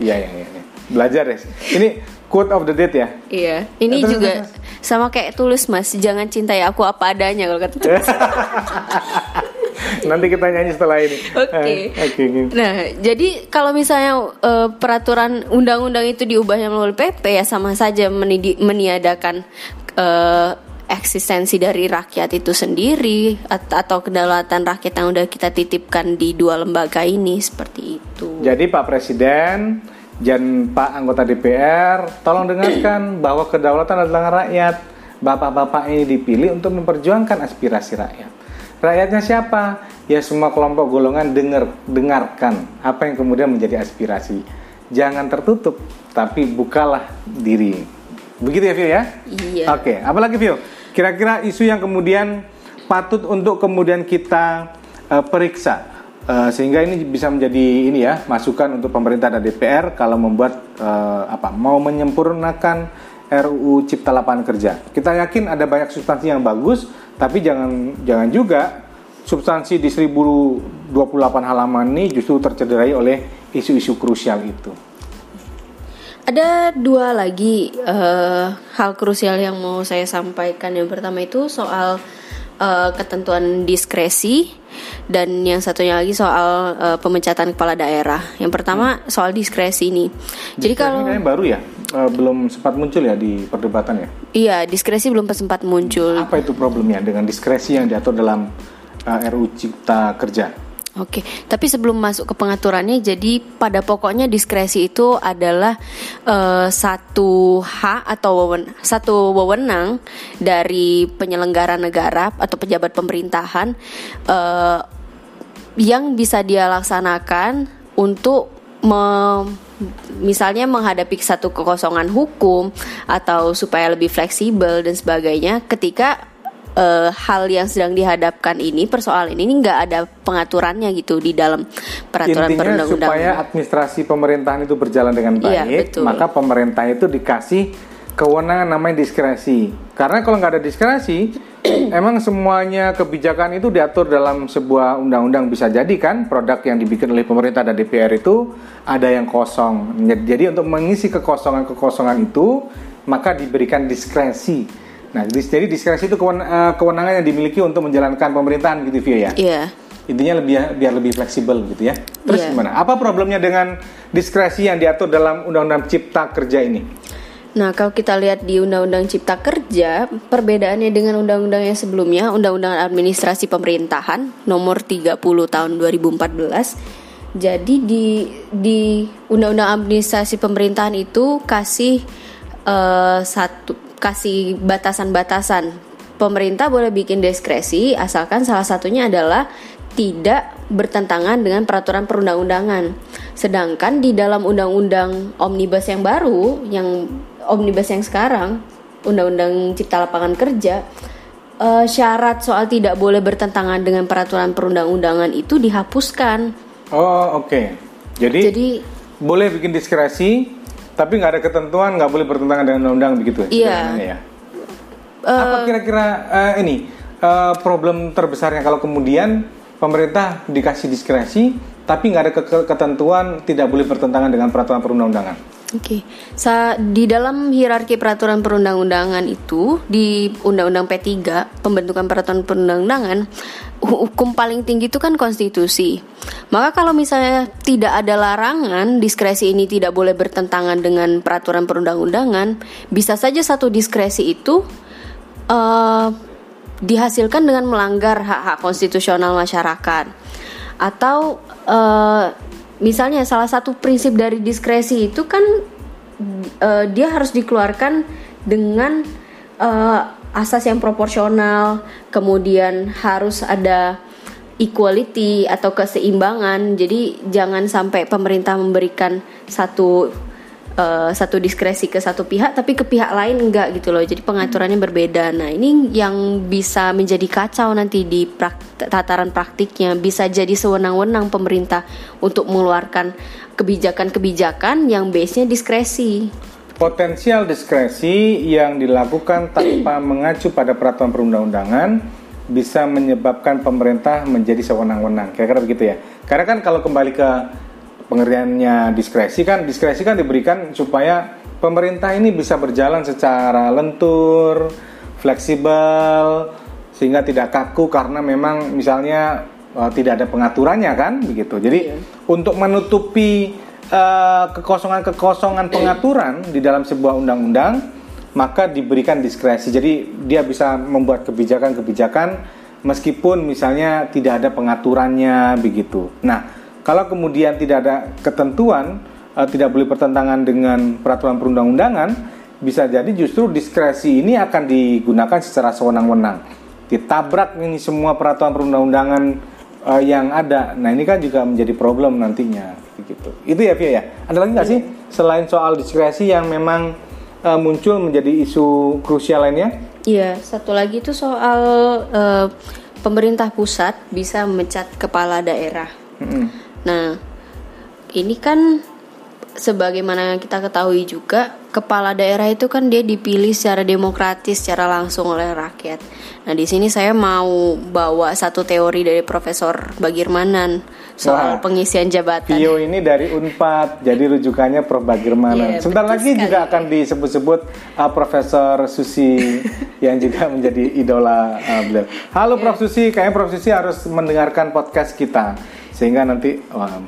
Iya, iya, iya. iya. Belajar deh. Ini quote of the date ya. Iya, ini Terus, juga terus, sama kayak tulus mas, jangan cintai aku apa adanya kalau kata tulus. Nanti kita nyanyi setelah ini. Oke. Eh, Oke. oke. Nah, jadi kalau misalnya eh, peraturan undang-undang itu diubah melalui PP ya sama saja menidi- meniadakan eh, eksistensi dari rakyat itu sendiri at- atau kedaulatan rakyat yang udah kita titipkan di dua lembaga ini seperti itu. Jadi Pak Presiden dan Pak anggota DPR, tolong dengarkan bahwa kedaulatan adalah rakyat. Bapak-bapak ini dipilih untuk memperjuangkan aspirasi rakyat. Rakyatnya siapa? Ya semua kelompok golongan dengar dengarkan apa yang kemudian menjadi aspirasi. Jangan tertutup, tapi bukalah diri. Begitu ya, Vio ya? Iya. Oke, apalagi Vio? Kira-kira isu yang kemudian patut untuk kemudian kita eh, periksa Eh, sehingga ini bisa menjadi ini ya masukan untuk pemerintah dan DPR kalau membuat eh, apa mau menyempurnakan RUU Cipta Lapangan Kerja. Kita yakin ada banyak substansi yang bagus, tapi jangan jangan juga substansi di 1028 halaman ini justru tercederai oleh isu-isu krusial itu. Ada dua lagi eh, hal krusial yang mau saya sampaikan. Yang pertama itu soal eh, ketentuan diskresi dan yang satunya lagi soal eh, pemecatan kepala daerah. Yang pertama soal diskresi ini. Jadi Ini kalau kayaknya baru ya, eh, belum sempat muncul ya di perdebatan ya. iya diskresi belum sempat muncul. Apa itu problemnya dengan diskresi yang diatur dalam eh, RUU Cipta Kerja? Oke, tapi sebelum masuk ke pengaturannya, jadi pada pokoknya diskresi itu adalah eh, satu hak atau wewen, satu wewenang dari penyelenggara negara atau pejabat pemerintahan eh, yang bisa dia laksanakan untuk me- misalnya menghadapi satu kekosongan hukum atau supaya lebih fleksibel dan sebagainya ketika eh, hal yang sedang dihadapkan ini persoalan ini nggak ada pengaturannya gitu di dalam peraturan Intinya perundang-undangan. supaya administrasi pemerintahan itu berjalan dengan Iya, baik, betul. maka pemerintah itu dikasih kewenangan namanya diskresi. Karena kalau nggak ada diskresi, emang semuanya kebijakan itu diatur dalam sebuah undang-undang bisa jadi kan produk yang dibikin oleh pemerintah dan DPR itu ada yang kosong. Jadi untuk mengisi kekosongan-kekosongan itu maka diberikan diskresi. Nah, jadi diskresi itu kewen- eh, kewenangan yang dimiliki untuk menjalankan pemerintahan gitu Vio ya. Iya. Intinya lebih biar lebih fleksibel gitu ya. Terus Iya. gimana? Apa problemnya dengan diskresi yang diatur dalam Undang-Undang Cipta Kerja ini? Nah, kalau kita lihat di Undang-Undang Cipta Kerja, perbedaannya dengan undang-undang yang sebelumnya, Undang-Undang Administrasi Pemerintahan Nomor 30 Tahun 2014. Jadi di di Undang-Undang Administrasi Pemerintahan itu kasih eh, satu kasih batasan-batasan. Pemerintah boleh bikin diskresi asalkan salah satunya adalah tidak bertentangan dengan peraturan perundang-undangan. Sedangkan di dalam undang-undang omnibus yang baru, yang omnibus yang sekarang, undang-undang Cipta Lapangan Kerja, eh, syarat soal tidak boleh bertentangan dengan peraturan perundang-undangan itu dihapuskan. Oh, oke. Jadi, Jadi boleh bikin diskresi, tapi nggak ada ketentuan nggak boleh bertentangan dengan undang-undang begitu ya? Iya. ya? Apa kira-kira eh, ini eh, problem terbesarnya kalau kemudian pemerintah dikasih diskresi, tapi nggak ada ke- ketentuan tidak boleh bertentangan dengan peraturan perundang-undangan? Oke, Sa- di dalam hierarki peraturan perundang-undangan itu di Undang-Undang P3 pembentukan peraturan perundang-undangan hu- hukum paling tinggi itu kan konstitusi. Maka kalau misalnya tidak ada larangan diskresi ini tidak boleh bertentangan dengan peraturan perundang-undangan, bisa saja satu diskresi itu eh, dihasilkan dengan melanggar hak-hak konstitusional masyarakat atau eh, misalnya salah satu prinsip dari diskresi itu kan eh, dia harus dikeluarkan dengan eh, asas yang proporsional kemudian harus ada equality atau keseimbangan. Jadi jangan sampai pemerintah memberikan satu eh, satu diskresi ke satu pihak tapi ke pihak lain enggak gitu loh. Jadi pengaturannya berbeda. Nah ini yang bisa menjadi kacau nanti di prak- tataran praktiknya. Bisa jadi sewenang-wenang pemerintah untuk mengeluarkan kebijakan-kebijakan yang base-nya diskresi. Potensial diskresi yang dilakukan tanpa mengacu pada peraturan perundang-undangan bisa menyebabkan pemerintah menjadi sewenang-wenang. Kira-kira begitu ya. Karena kan kalau kembali ke pengertiannya diskresi kan diskresi kan diberikan supaya pemerintah ini bisa berjalan secara lentur, fleksibel sehingga tidak kaku karena memang misalnya uh, tidak ada pengaturannya kan begitu. Jadi Iya. untuk menutupi uh, kekosongan-kekosongan pengaturan di dalam sebuah undang-undang maka diberikan diskresi. Jadi dia bisa membuat kebijakan-kebijakan meskipun misalnya tidak ada pengaturannya begitu. Nah, kalau kemudian tidak ada ketentuan uh, tidak boleh bertentangan dengan peraturan perundang-undangan, bisa jadi justru diskresi ini akan digunakan secara sewenang-wenang. Ditabrak ini semua peraturan perundang-undangan uh, yang ada. Nah, ini kan juga menjadi problem nantinya begitu. Itu ya Via ya. Ada lagi nggak sih selain soal diskresi yang memang uh, muncul menjadi isu krusial lainnya? Iya, satu lagi itu soal eh, pemerintah pusat bisa memecat kepala daerah. Mm-mm. Nah, ini kan sebagaimana kita ketahui juga, kepala daerah itu kan dia dipilih secara demokratis, secara langsung oleh rakyat. Nah, di sini saya mau bawa satu teori dari Profesor Bagirmanan soal Wah. pengisian jabatan. Vio ini dari Unpad, jadi rujukannya Prof. Bagirmanan. Iya, Sebentar lagi sekali. juga akan disebut-sebut uh, Profesor Susi yang juga menjadi idola uh, beliau. Halo Iya. Prof. Susi, kayaknya Prof. Susi harus mendengarkan podcast kita sehingga nanti wah,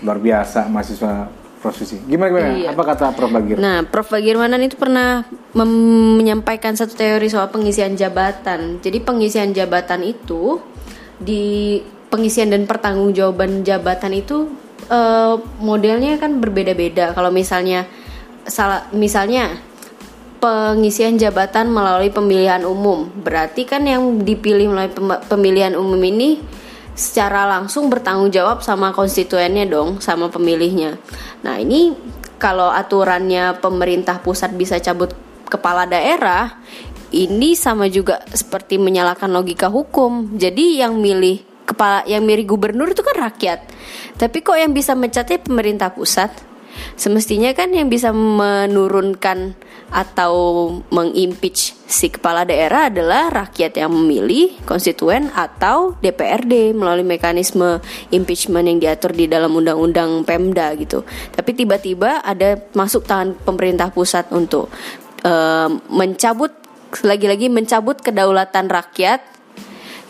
luar biasa mahasiswa Prof. Susi. Gimana gimana? Iya. Apa kata Prof. Bagir? Nah, Prof. Bagirmanan itu pernah menyampaikan satu teori soal pengisian jabatan. Jadi pengisian jabatan itu di pengisian dan pertanggungjawaban jabatan itu eh, modelnya kan berbeda-beda. Kalau misalnya salah misalnya pengisian jabatan melalui pemilihan umum, berarti kan yang dipilih melalui pem- pemilihan umum ini secara langsung bertanggung jawab sama konstituennya dong, sama pemilihnya. Nah ini kalau aturannya pemerintah pusat bisa cabut kepala daerah, ini sama juga seperti menyalakan logika hukum. Jadi yang milih kepala, yang milih gubernur itu kan rakyat. Tapi kok yang bisa mencatnya pemerintah pusat? Semestinya kan yang bisa menurunkan atau mengimpeach si kepala daerah adalah rakyat yang memilih konstituen atau DPRD melalui mekanisme impeachment yang diatur di dalam undang-undang Pemda gitu. Tapi tiba-tiba ada masuk tangan pemerintah pusat untuk eh, mencabut lagi-lagi mencabut kedaulatan rakyat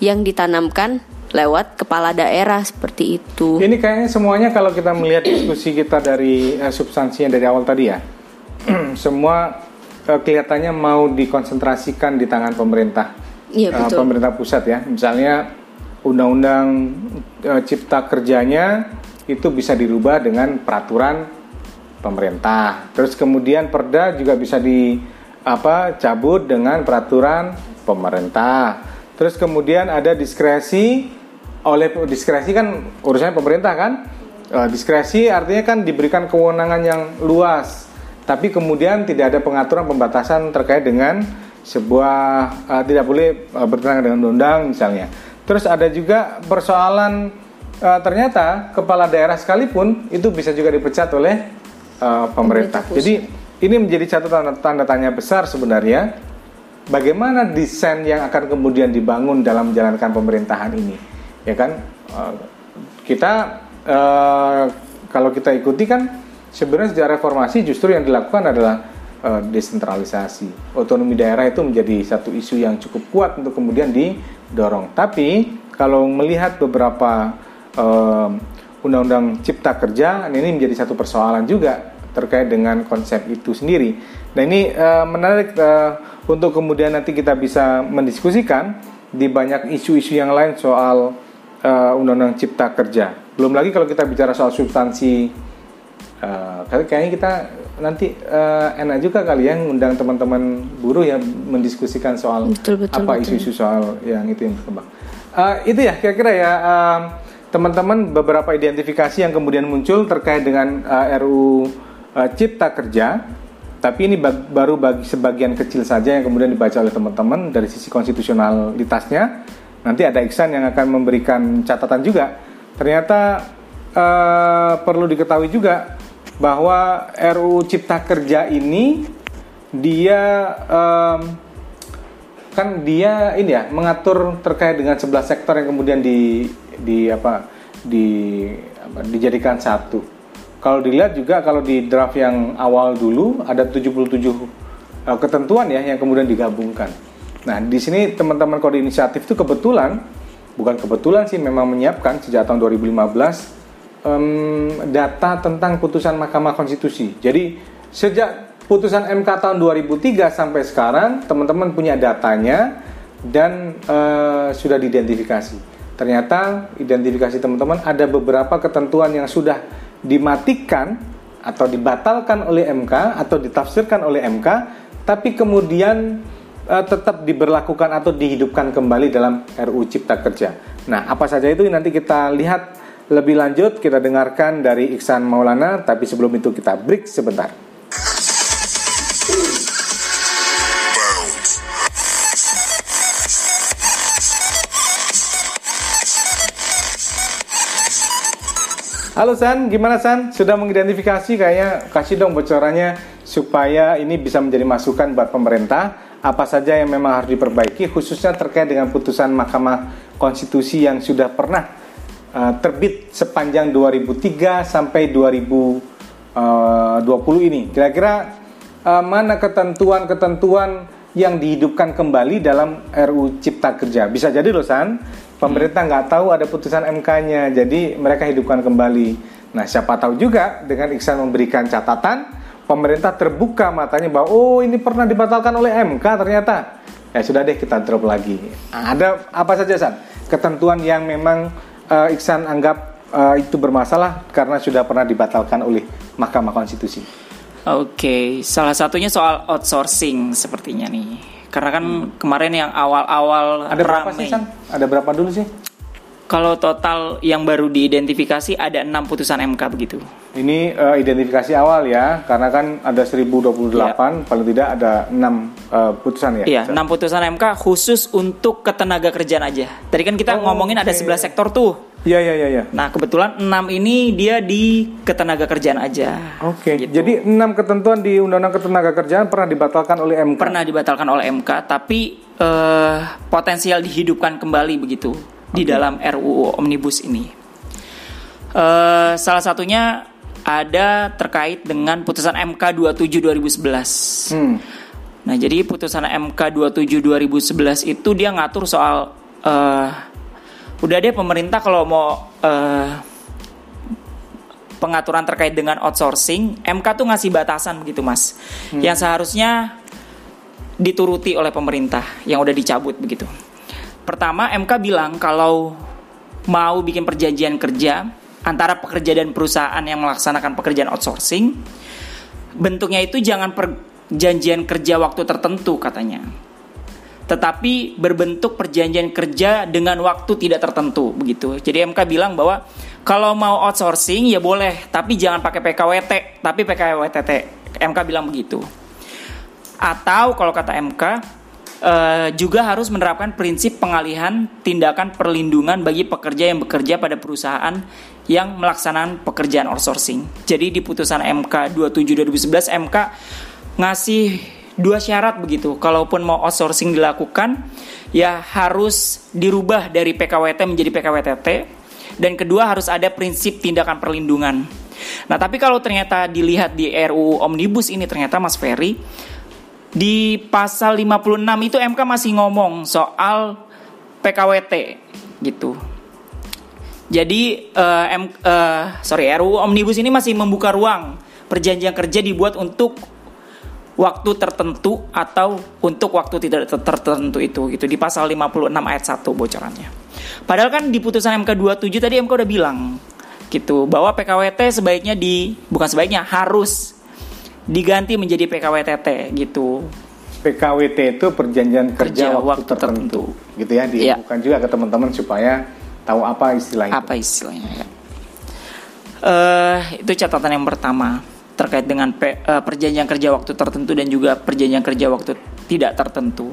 yang ditanamkan lewat kepala daerah seperti itu. Ini kayaknya semuanya kalau kita melihat diskusi kita dari eh, substansi yang dari awal tadi ya, semua kelihatannya mau dikonsentrasikan di tangan pemerintah, Eh, betul. pemerintah pusat ya. Misalnya undang-undang eh, cipta kerjanya itu bisa dirubah dengan peraturan pemerintah. Terus kemudian perda juga bisa di apa cabut dengan peraturan pemerintah. Terus kemudian ada diskresi oleh diskresi kan urusannya pemerintah kan. Eh, diskresi artinya kan diberikan kewenangan yang luas. Tapi kemudian tidak ada pengaturan pembatasan terkait dengan sebuah eh, tidak boleh eh, bertentangan dengan undang misalnya. Terus ada juga persoalan eh, ternyata kepala daerah sekalipun itu bisa juga dipecat oleh eh, pemerintah. Pemerintah. Jadi ini menjadi satu tanda, tanda tanya besar sebenarnya bagaimana desain yang akan kemudian dibangun dalam menjalankan pemerintahan ini ya kan Eh, kita eh, kalau kita ikuti kan sebenarnya sejak reformasi justru yang dilakukan adalah eh, desentralisasi otonomi daerah itu menjadi satu isu yang cukup kuat untuk kemudian didorong tapi kalau melihat beberapa eh, undang-undang cipta kerja ini menjadi satu persoalan juga terkait dengan konsep itu sendiri. Nah ini eh, menarik eh, untuk kemudian nanti kita bisa mendiskusikan di banyak isu-isu yang lain soal undang-undang cipta kerja. Belum lagi kalau kita bicara soal substansi, kali- kayaknya kita nanti eh, enak juga kali ya undang teman-teman buruh yang mendiskusikan soal Betul, betul, apa isu-isu soal yang itu yang berkembang. Eh, itu ya kira-kira ya. em, teman-teman beberapa identifikasi yang kemudian muncul terkait dengan eh, RUU eh, Cipta Kerja, tapi ini bag- baru bagi sebagian kecil saja yang kemudian dibaca oleh teman-teman dari sisi konstitusionalitasnya. Nanti ada Iksan yang akan memberikan catatan juga. Ternyata eh, perlu diketahui juga bahwa RUU Cipta Kerja ini dia em, kan dia ini ya mengatur terkait dengan 11 sektor yang kemudian di di apa di apa, dijadikan satu. Kalau dilihat juga kalau di draft yang awal dulu ada 77 eh, ketentuan ya yang kemudian digabungkan. Nah, di sini teman-teman kode inisiatif itu kebetulan bukan kebetulan sih memang menyiapkan sejak tahun 2015 em, data tentang putusan Mahkamah Konstitusi. Jadi sejak putusan MK tahun 2003 sampai sekarang teman-teman punya datanya dan eh, sudah diidentifikasi. Ternyata identifikasi teman-teman ada beberapa ketentuan yang sudah dimatikan atau dibatalkan oleh MK atau ditafsirkan oleh MK, tapi kemudian eh, tetap diberlakukan atau dihidupkan kembali dalam RUU Cipta Kerja. Nah, apa saja itu nanti kita lihat lebih lanjut, kita dengarkan dari Iksan Maulana, tapi sebelum itu kita break sebentar. Halo San, gimana San? Sudah mengidentifikasi kayaknya kasih dong bocorannya supaya ini bisa menjadi masukan buat pemerintah apa saja yang memang harus diperbaiki khususnya terkait dengan putusan Mahkamah Konstitusi yang sudah pernah uh, terbit sepanjang 2003 sampai 2020 ini. Kira-kira uh, mana ketentuan-ketentuan yang dihidupkan kembali dalam RU Cipta Kerja? Bisa jadi loh San, pemerintah nggak tahu ada putusan MK-nya, jadi mereka hidupkan kembali. Nah, siapa tahu juga dengan Iksan memberikan catatan, pemerintah terbuka matanya bahwa oh ini pernah dibatalkan oleh MK ternyata. Ya sudah deh kita drop lagi. Nah, ada apa saja San? Ketentuan yang memang uh, Iksan anggap uh, itu bermasalah karena sudah pernah dibatalkan oleh Mahkamah Konstitusi. Oke, salah satunya soal outsourcing sepertinya nih. Karena kan kemarin yang awal-awal Ada berapa rame. sih San? Ada berapa dulu sih? Kalau total yang baru diidentifikasi ada 6 putusan MK begitu. Ini eh, identifikasi awal ya, karena kan ada 1028, paling tidak ada 6 eh, putusan ya. Iya, 6 putusan MK khusus untuk ketenaga kerjaan aja. Tadi kan kita Oh, ngomongin ada oke. 11 sektor tuh. Iya, iya, iya, iya. Nah, kebetulan 6 ini dia di ketenaga kerjaan aja. Oke, Gitu. jadi 6 ketentuan di Undang-Undang Ketenagakerjaan pernah dibatalkan oleh MK. pernah dibatalkan oleh MK tapi eh, potensial dihidupkan kembali begitu di dalam RUU Omnibus ini. Eh, salah satunya ada terkait dengan putusan MK 27 2011. Hmm. Nah, jadi putusan MK 27 2011 itu dia ngatur soal eh, udah deh pemerintah kalau mau eh, pengaturan terkait dengan outsourcing, MK tuh ngasih batasan begitu, Mas. Yang seharusnya dituruti oleh pemerintah yang udah dicabut begitu. Pertama, MK bilang kalau mau bikin perjanjian kerja antara pekerja dan perusahaan yang melaksanakan pekerjaan outsourcing, bentuknya itu jangan perjanjian kerja waktu tertentu katanya. Tetapi berbentuk perjanjian kerja dengan waktu tidak tertentu begitu. Jadi MK bilang bahwa kalau mau outsourcing ya boleh, tapi jangan pakai PKWT, tapi PKWTT. MK bilang begitu. Atau kalau kata MK eh, juga harus menerapkan prinsip pengalihan tindakan perlindungan bagi pekerja yang bekerja pada perusahaan yang melaksanakan pekerjaan outsourcing. Jadi di putusan MK 27 2011 MK ngasih dua syarat begitu. Kalaupun mau outsourcing dilakukan ya harus dirubah dari PKWT menjadi PKWTT dan kedua harus ada prinsip tindakan perlindungan. Nah, tapi kalau ternyata dilihat di RUU Omnibus ini ternyata Mas Ferry di pasal 56 itu MK masih ngomong soal PKWT gitu. Jadi eh, M, eh, sorry RUU Omnibus ini masih membuka ruang perjanjian kerja dibuat untuk waktu tertentu atau untuk waktu tidak ter- tertentu itu gitu di pasal 56 ayat 1 bocorannya. Padahal kan di putusan MK 27 tadi MK udah bilang gitu bahwa PKWT sebaiknya di bukan sebaiknya harus diganti menjadi PKWTT gitu. PKWT itu perjanjian kerja, Kerja waktu, waktu tertentu. gitu ya. Dibuka juga ke teman-teman supaya tahu apa istilah itu. Apa istilahnya ya? Eh, itu catatan yang pertama terkait dengan pe- eh, perjanjian kerja waktu tertentu dan juga perjanjian kerja waktu tidak tertentu.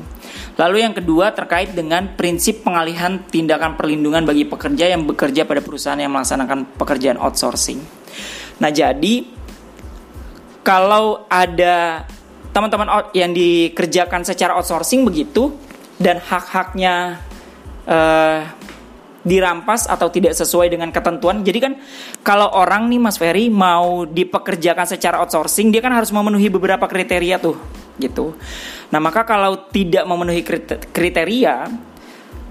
Lalu yang kedua terkait dengan prinsip pengalihan tindakan perlindungan bagi pekerja yang bekerja pada perusahaan yang melaksanakan pekerjaan outsourcing. Nah, jadi kalau ada teman-teman yang dikerjakan secara outsourcing begitu dan hak-haknya eh, dirampas atau tidak sesuai dengan ketentuan. Jadi kan kalau orang nih Mas Ferry mau dipekerjakan secara outsourcing, dia kan harus memenuhi beberapa kriteria tuh, gitu. Nah, maka kalau tidak memenuhi krite- kriteria,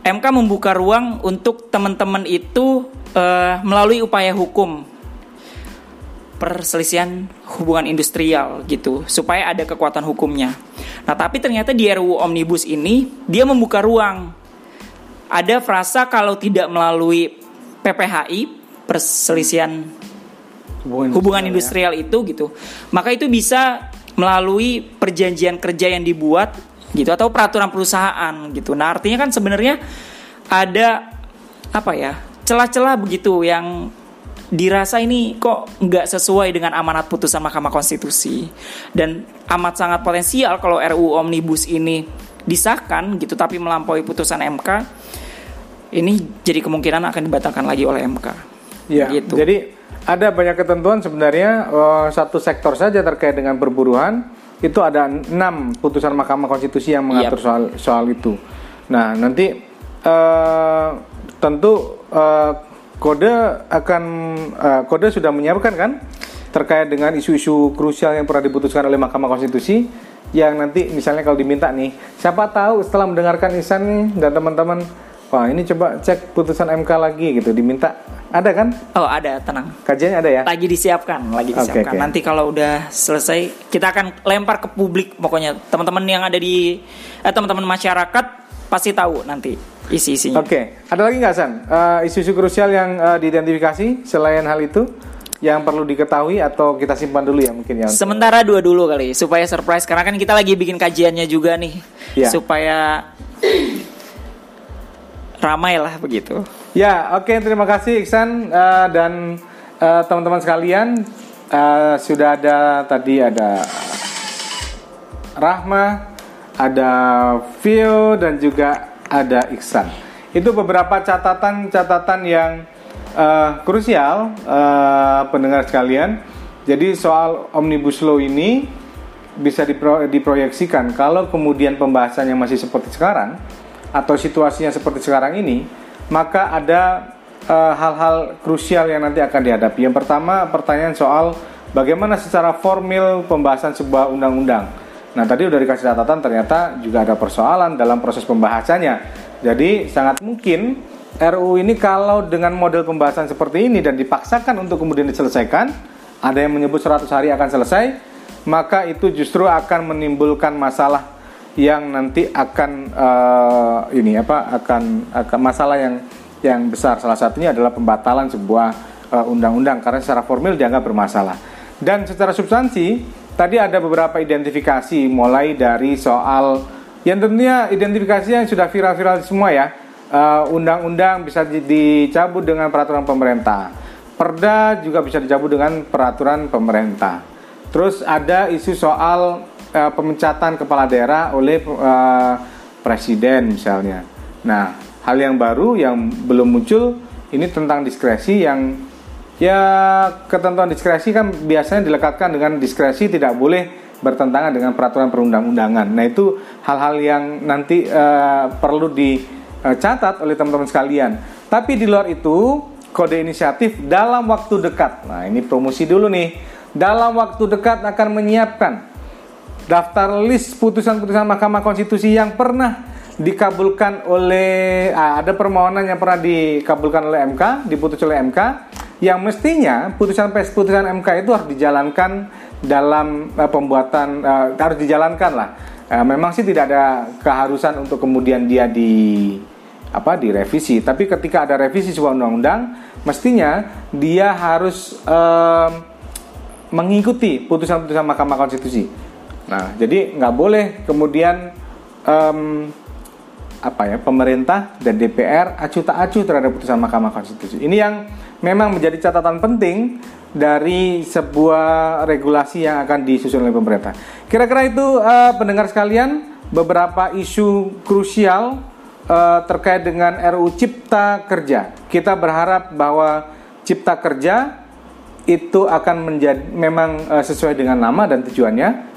MK membuka ruang untuk teman-teman itu eh, melalui upaya hukum perselisihan hubungan industrial gitu supaya ada kekuatan hukumnya. Nah, tapi ternyata di RUU Omnibus ini dia membuka ruang. Ada frasa kalau tidak melalui PPHI perselisihan Hubungan, hubungan industrial, industrial itu gitu. Maka itu bisa melalui perjanjian kerja yang dibuat gitu atau peraturan perusahaan gitu. Nah, artinya kan sebenarnya ada apa ya? celah-celah begitu yang dirasa ini kok nggak sesuai dengan amanat putusan Mahkamah Konstitusi dan amat sangat potensial kalau RUU Omnibus ini disahkan gitu tapi melampaui putusan MK ini jadi kemungkinan akan dibatalkan lagi oleh MK. Ya, Gitu. jadi ada banyak ketentuan sebenarnya eh, satu sektor saja terkait dengan perburuan itu ada enam putusan Mahkamah Konstitusi yang mengatur Yap. soal soal itu. Nah nanti eh, tentu eh, kode akan eh, kode sudah menyiapkan kan terkait dengan isu-isu krusial yang pernah diputuskan oleh Mahkamah Konstitusi yang nanti misalnya kalau diminta nih siapa tahu setelah mendengarkan Isan nih dan teman-teman wah ini coba cek putusan MK lagi gitu diminta ada kan Oh ada tenang. kajiannya ada ya Lagi disiapkan, lagi disiapkan. oke. Nanti kalau udah selesai, kita akan lempar ke publik. Pokoknya teman-teman yang ada di, eh, teman-teman masyarakat pasti tahu nanti isi-isinya. Oke, ada lagi nggak San? Eh, isu-isu krusial yang eh, diidentifikasi selain hal itu yang perlu diketahui atau kita simpan dulu ya mungkin ya? untuk- Sementara dua dulu kali, supaya surprise. Karena kan kita lagi bikin kajiannya juga nih, Iya. supaya ramai lah begitu. Ya, oke terima kasih Iksan Eh, dan eh, teman-teman sekalian eh, sudah ada tadi ada Rahma, ada Vio dan juga ada Iksan. Itu beberapa catatan-catatan yang eh, krusial eh, pendengar sekalian. Jadi soal omnibus law ini bisa dipro- diproyeksikan kalau kemudian pembahasannya masih seperti sekarang atau situasinya seperti sekarang ini, maka ada eh, hal-hal krusial yang nanti akan dihadapi. Yang pertama, pertanyaan soal bagaimana secara formil pembahasan sebuah undang-undang. Nah, tadi udah dikasih catatan ternyata juga ada persoalan dalam proses pembahasannya. Jadi, sangat mungkin RUU ini kalau dengan model pembahasan seperti ini dan dipaksakan untuk kemudian diselesaikan, ada yang menyebut 100 hari akan selesai, maka itu justru akan menimbulkan masalah yang nanti akan eh, ini apa akan akan masalah yang yang besar salah satunya adalah pembatalan sebuah eh, undang-undang karena secara formil dianggap bermasalah dan secara substansi tadi ada beberapa identifikasi mulai dari soal yang tentunya identifikasi yang sudah viral-viral semua ya. Eh, undang-undang bisa di- dicabut dengan peraturan pemerintah. Perda juga bisa dicabut dengan peraturan pemerintah. Terus ada isu soal eh, pemecatan kepala daerah oleh eh, presiden misalnya. Nah, hal yang baru yang belum muncul ini tentang diskresi yang ya ketentuan diskresi kan biasanya dilekatkan dengan diskresi tidak boleh bertentangan dengan peraturan perundang-undangan. Nah, itu hal-hal yang nanti eh, perlu dicatat oleh teman-teman sekalian. Tapi di luar itu kode inisiatif dalam waktu dekat. Nah, ini promosi dulu nih. Dalam waktu dekat akan menyiapkan daftar list putusan-putusan Mahkamah Konstitusi yang pernah dikabulkan oleh ah, ada permohonan yang pernah dikabulkan oleh MK, diputus oleh MK yang mestinya putusan putusan MK itu harus dijalankan dalam eh, pembuatan eh, harus dijalankan lah. Eh, memang sih tidak ada keharusan untuk kemudian dia di apa direvisi, tapi ketika ada revisi sebuah undang-undang, mestinya dia harus em, mengikuti putusan-putusan Mahkamah Konstitusi. Nah, jadi nggak boleh kemudian em, apa ya pemerintah dan DPR acuh tak acuh terhadap putusan Mahkamah Konstitusi. Ini yang memang menjadi catatan penting dari sebuah regulasi yang akan disusun oleh pemerintah. Kira-kira itu eh, pendengar sekalian beberapa isu krusial eh, terkait dengan RUU Cipta Kerja. Kita berharap bahwa Cipta Kerja itu akan menjadi memang eh, sesuai dengan nama dan tujuannya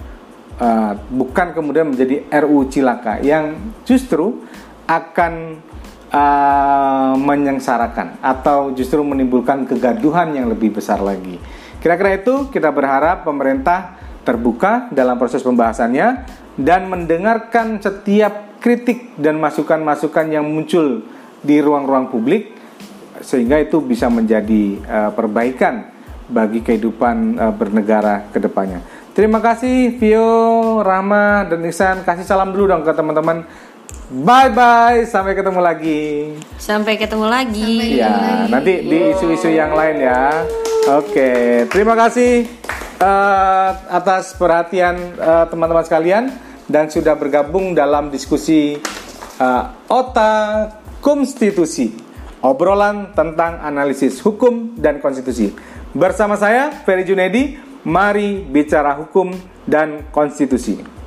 Uh, bukan kemudian menjadi RU cilaka yang justru akan uh, menyengsarakan atau justru menimbulkan kegaduhan yang lebih besar lagi. Kira-kira itu kita berharap pemerintah terbuka dalam proses pembahasannya dan mendengarkan setiap kritik dan masukan-masukan yang muncul di ruang-ruang publik sehingga itu bisa menjadi uh, perbaikan bagi kehidupan uh, bernegara ke depannya. Terima kasih Vio, Rama, dan Ihsan. Kasih salam dulu dong ke teman-teman. Bye bye, sampai ketemu lagi. Sampai ketemu lagi. Ya, nanti di isu-isu yang lain ya. Oke, terima kasih uh, atas perhatian uh, teman-teman sekalian dan sudah bergabung dalam diskusi uh, OTA Konstitusi. Obrolan tentang analisis hukum dan konstitusi. Bersama saya Ferry Junedi, mari bicara hukum dan konstitusi.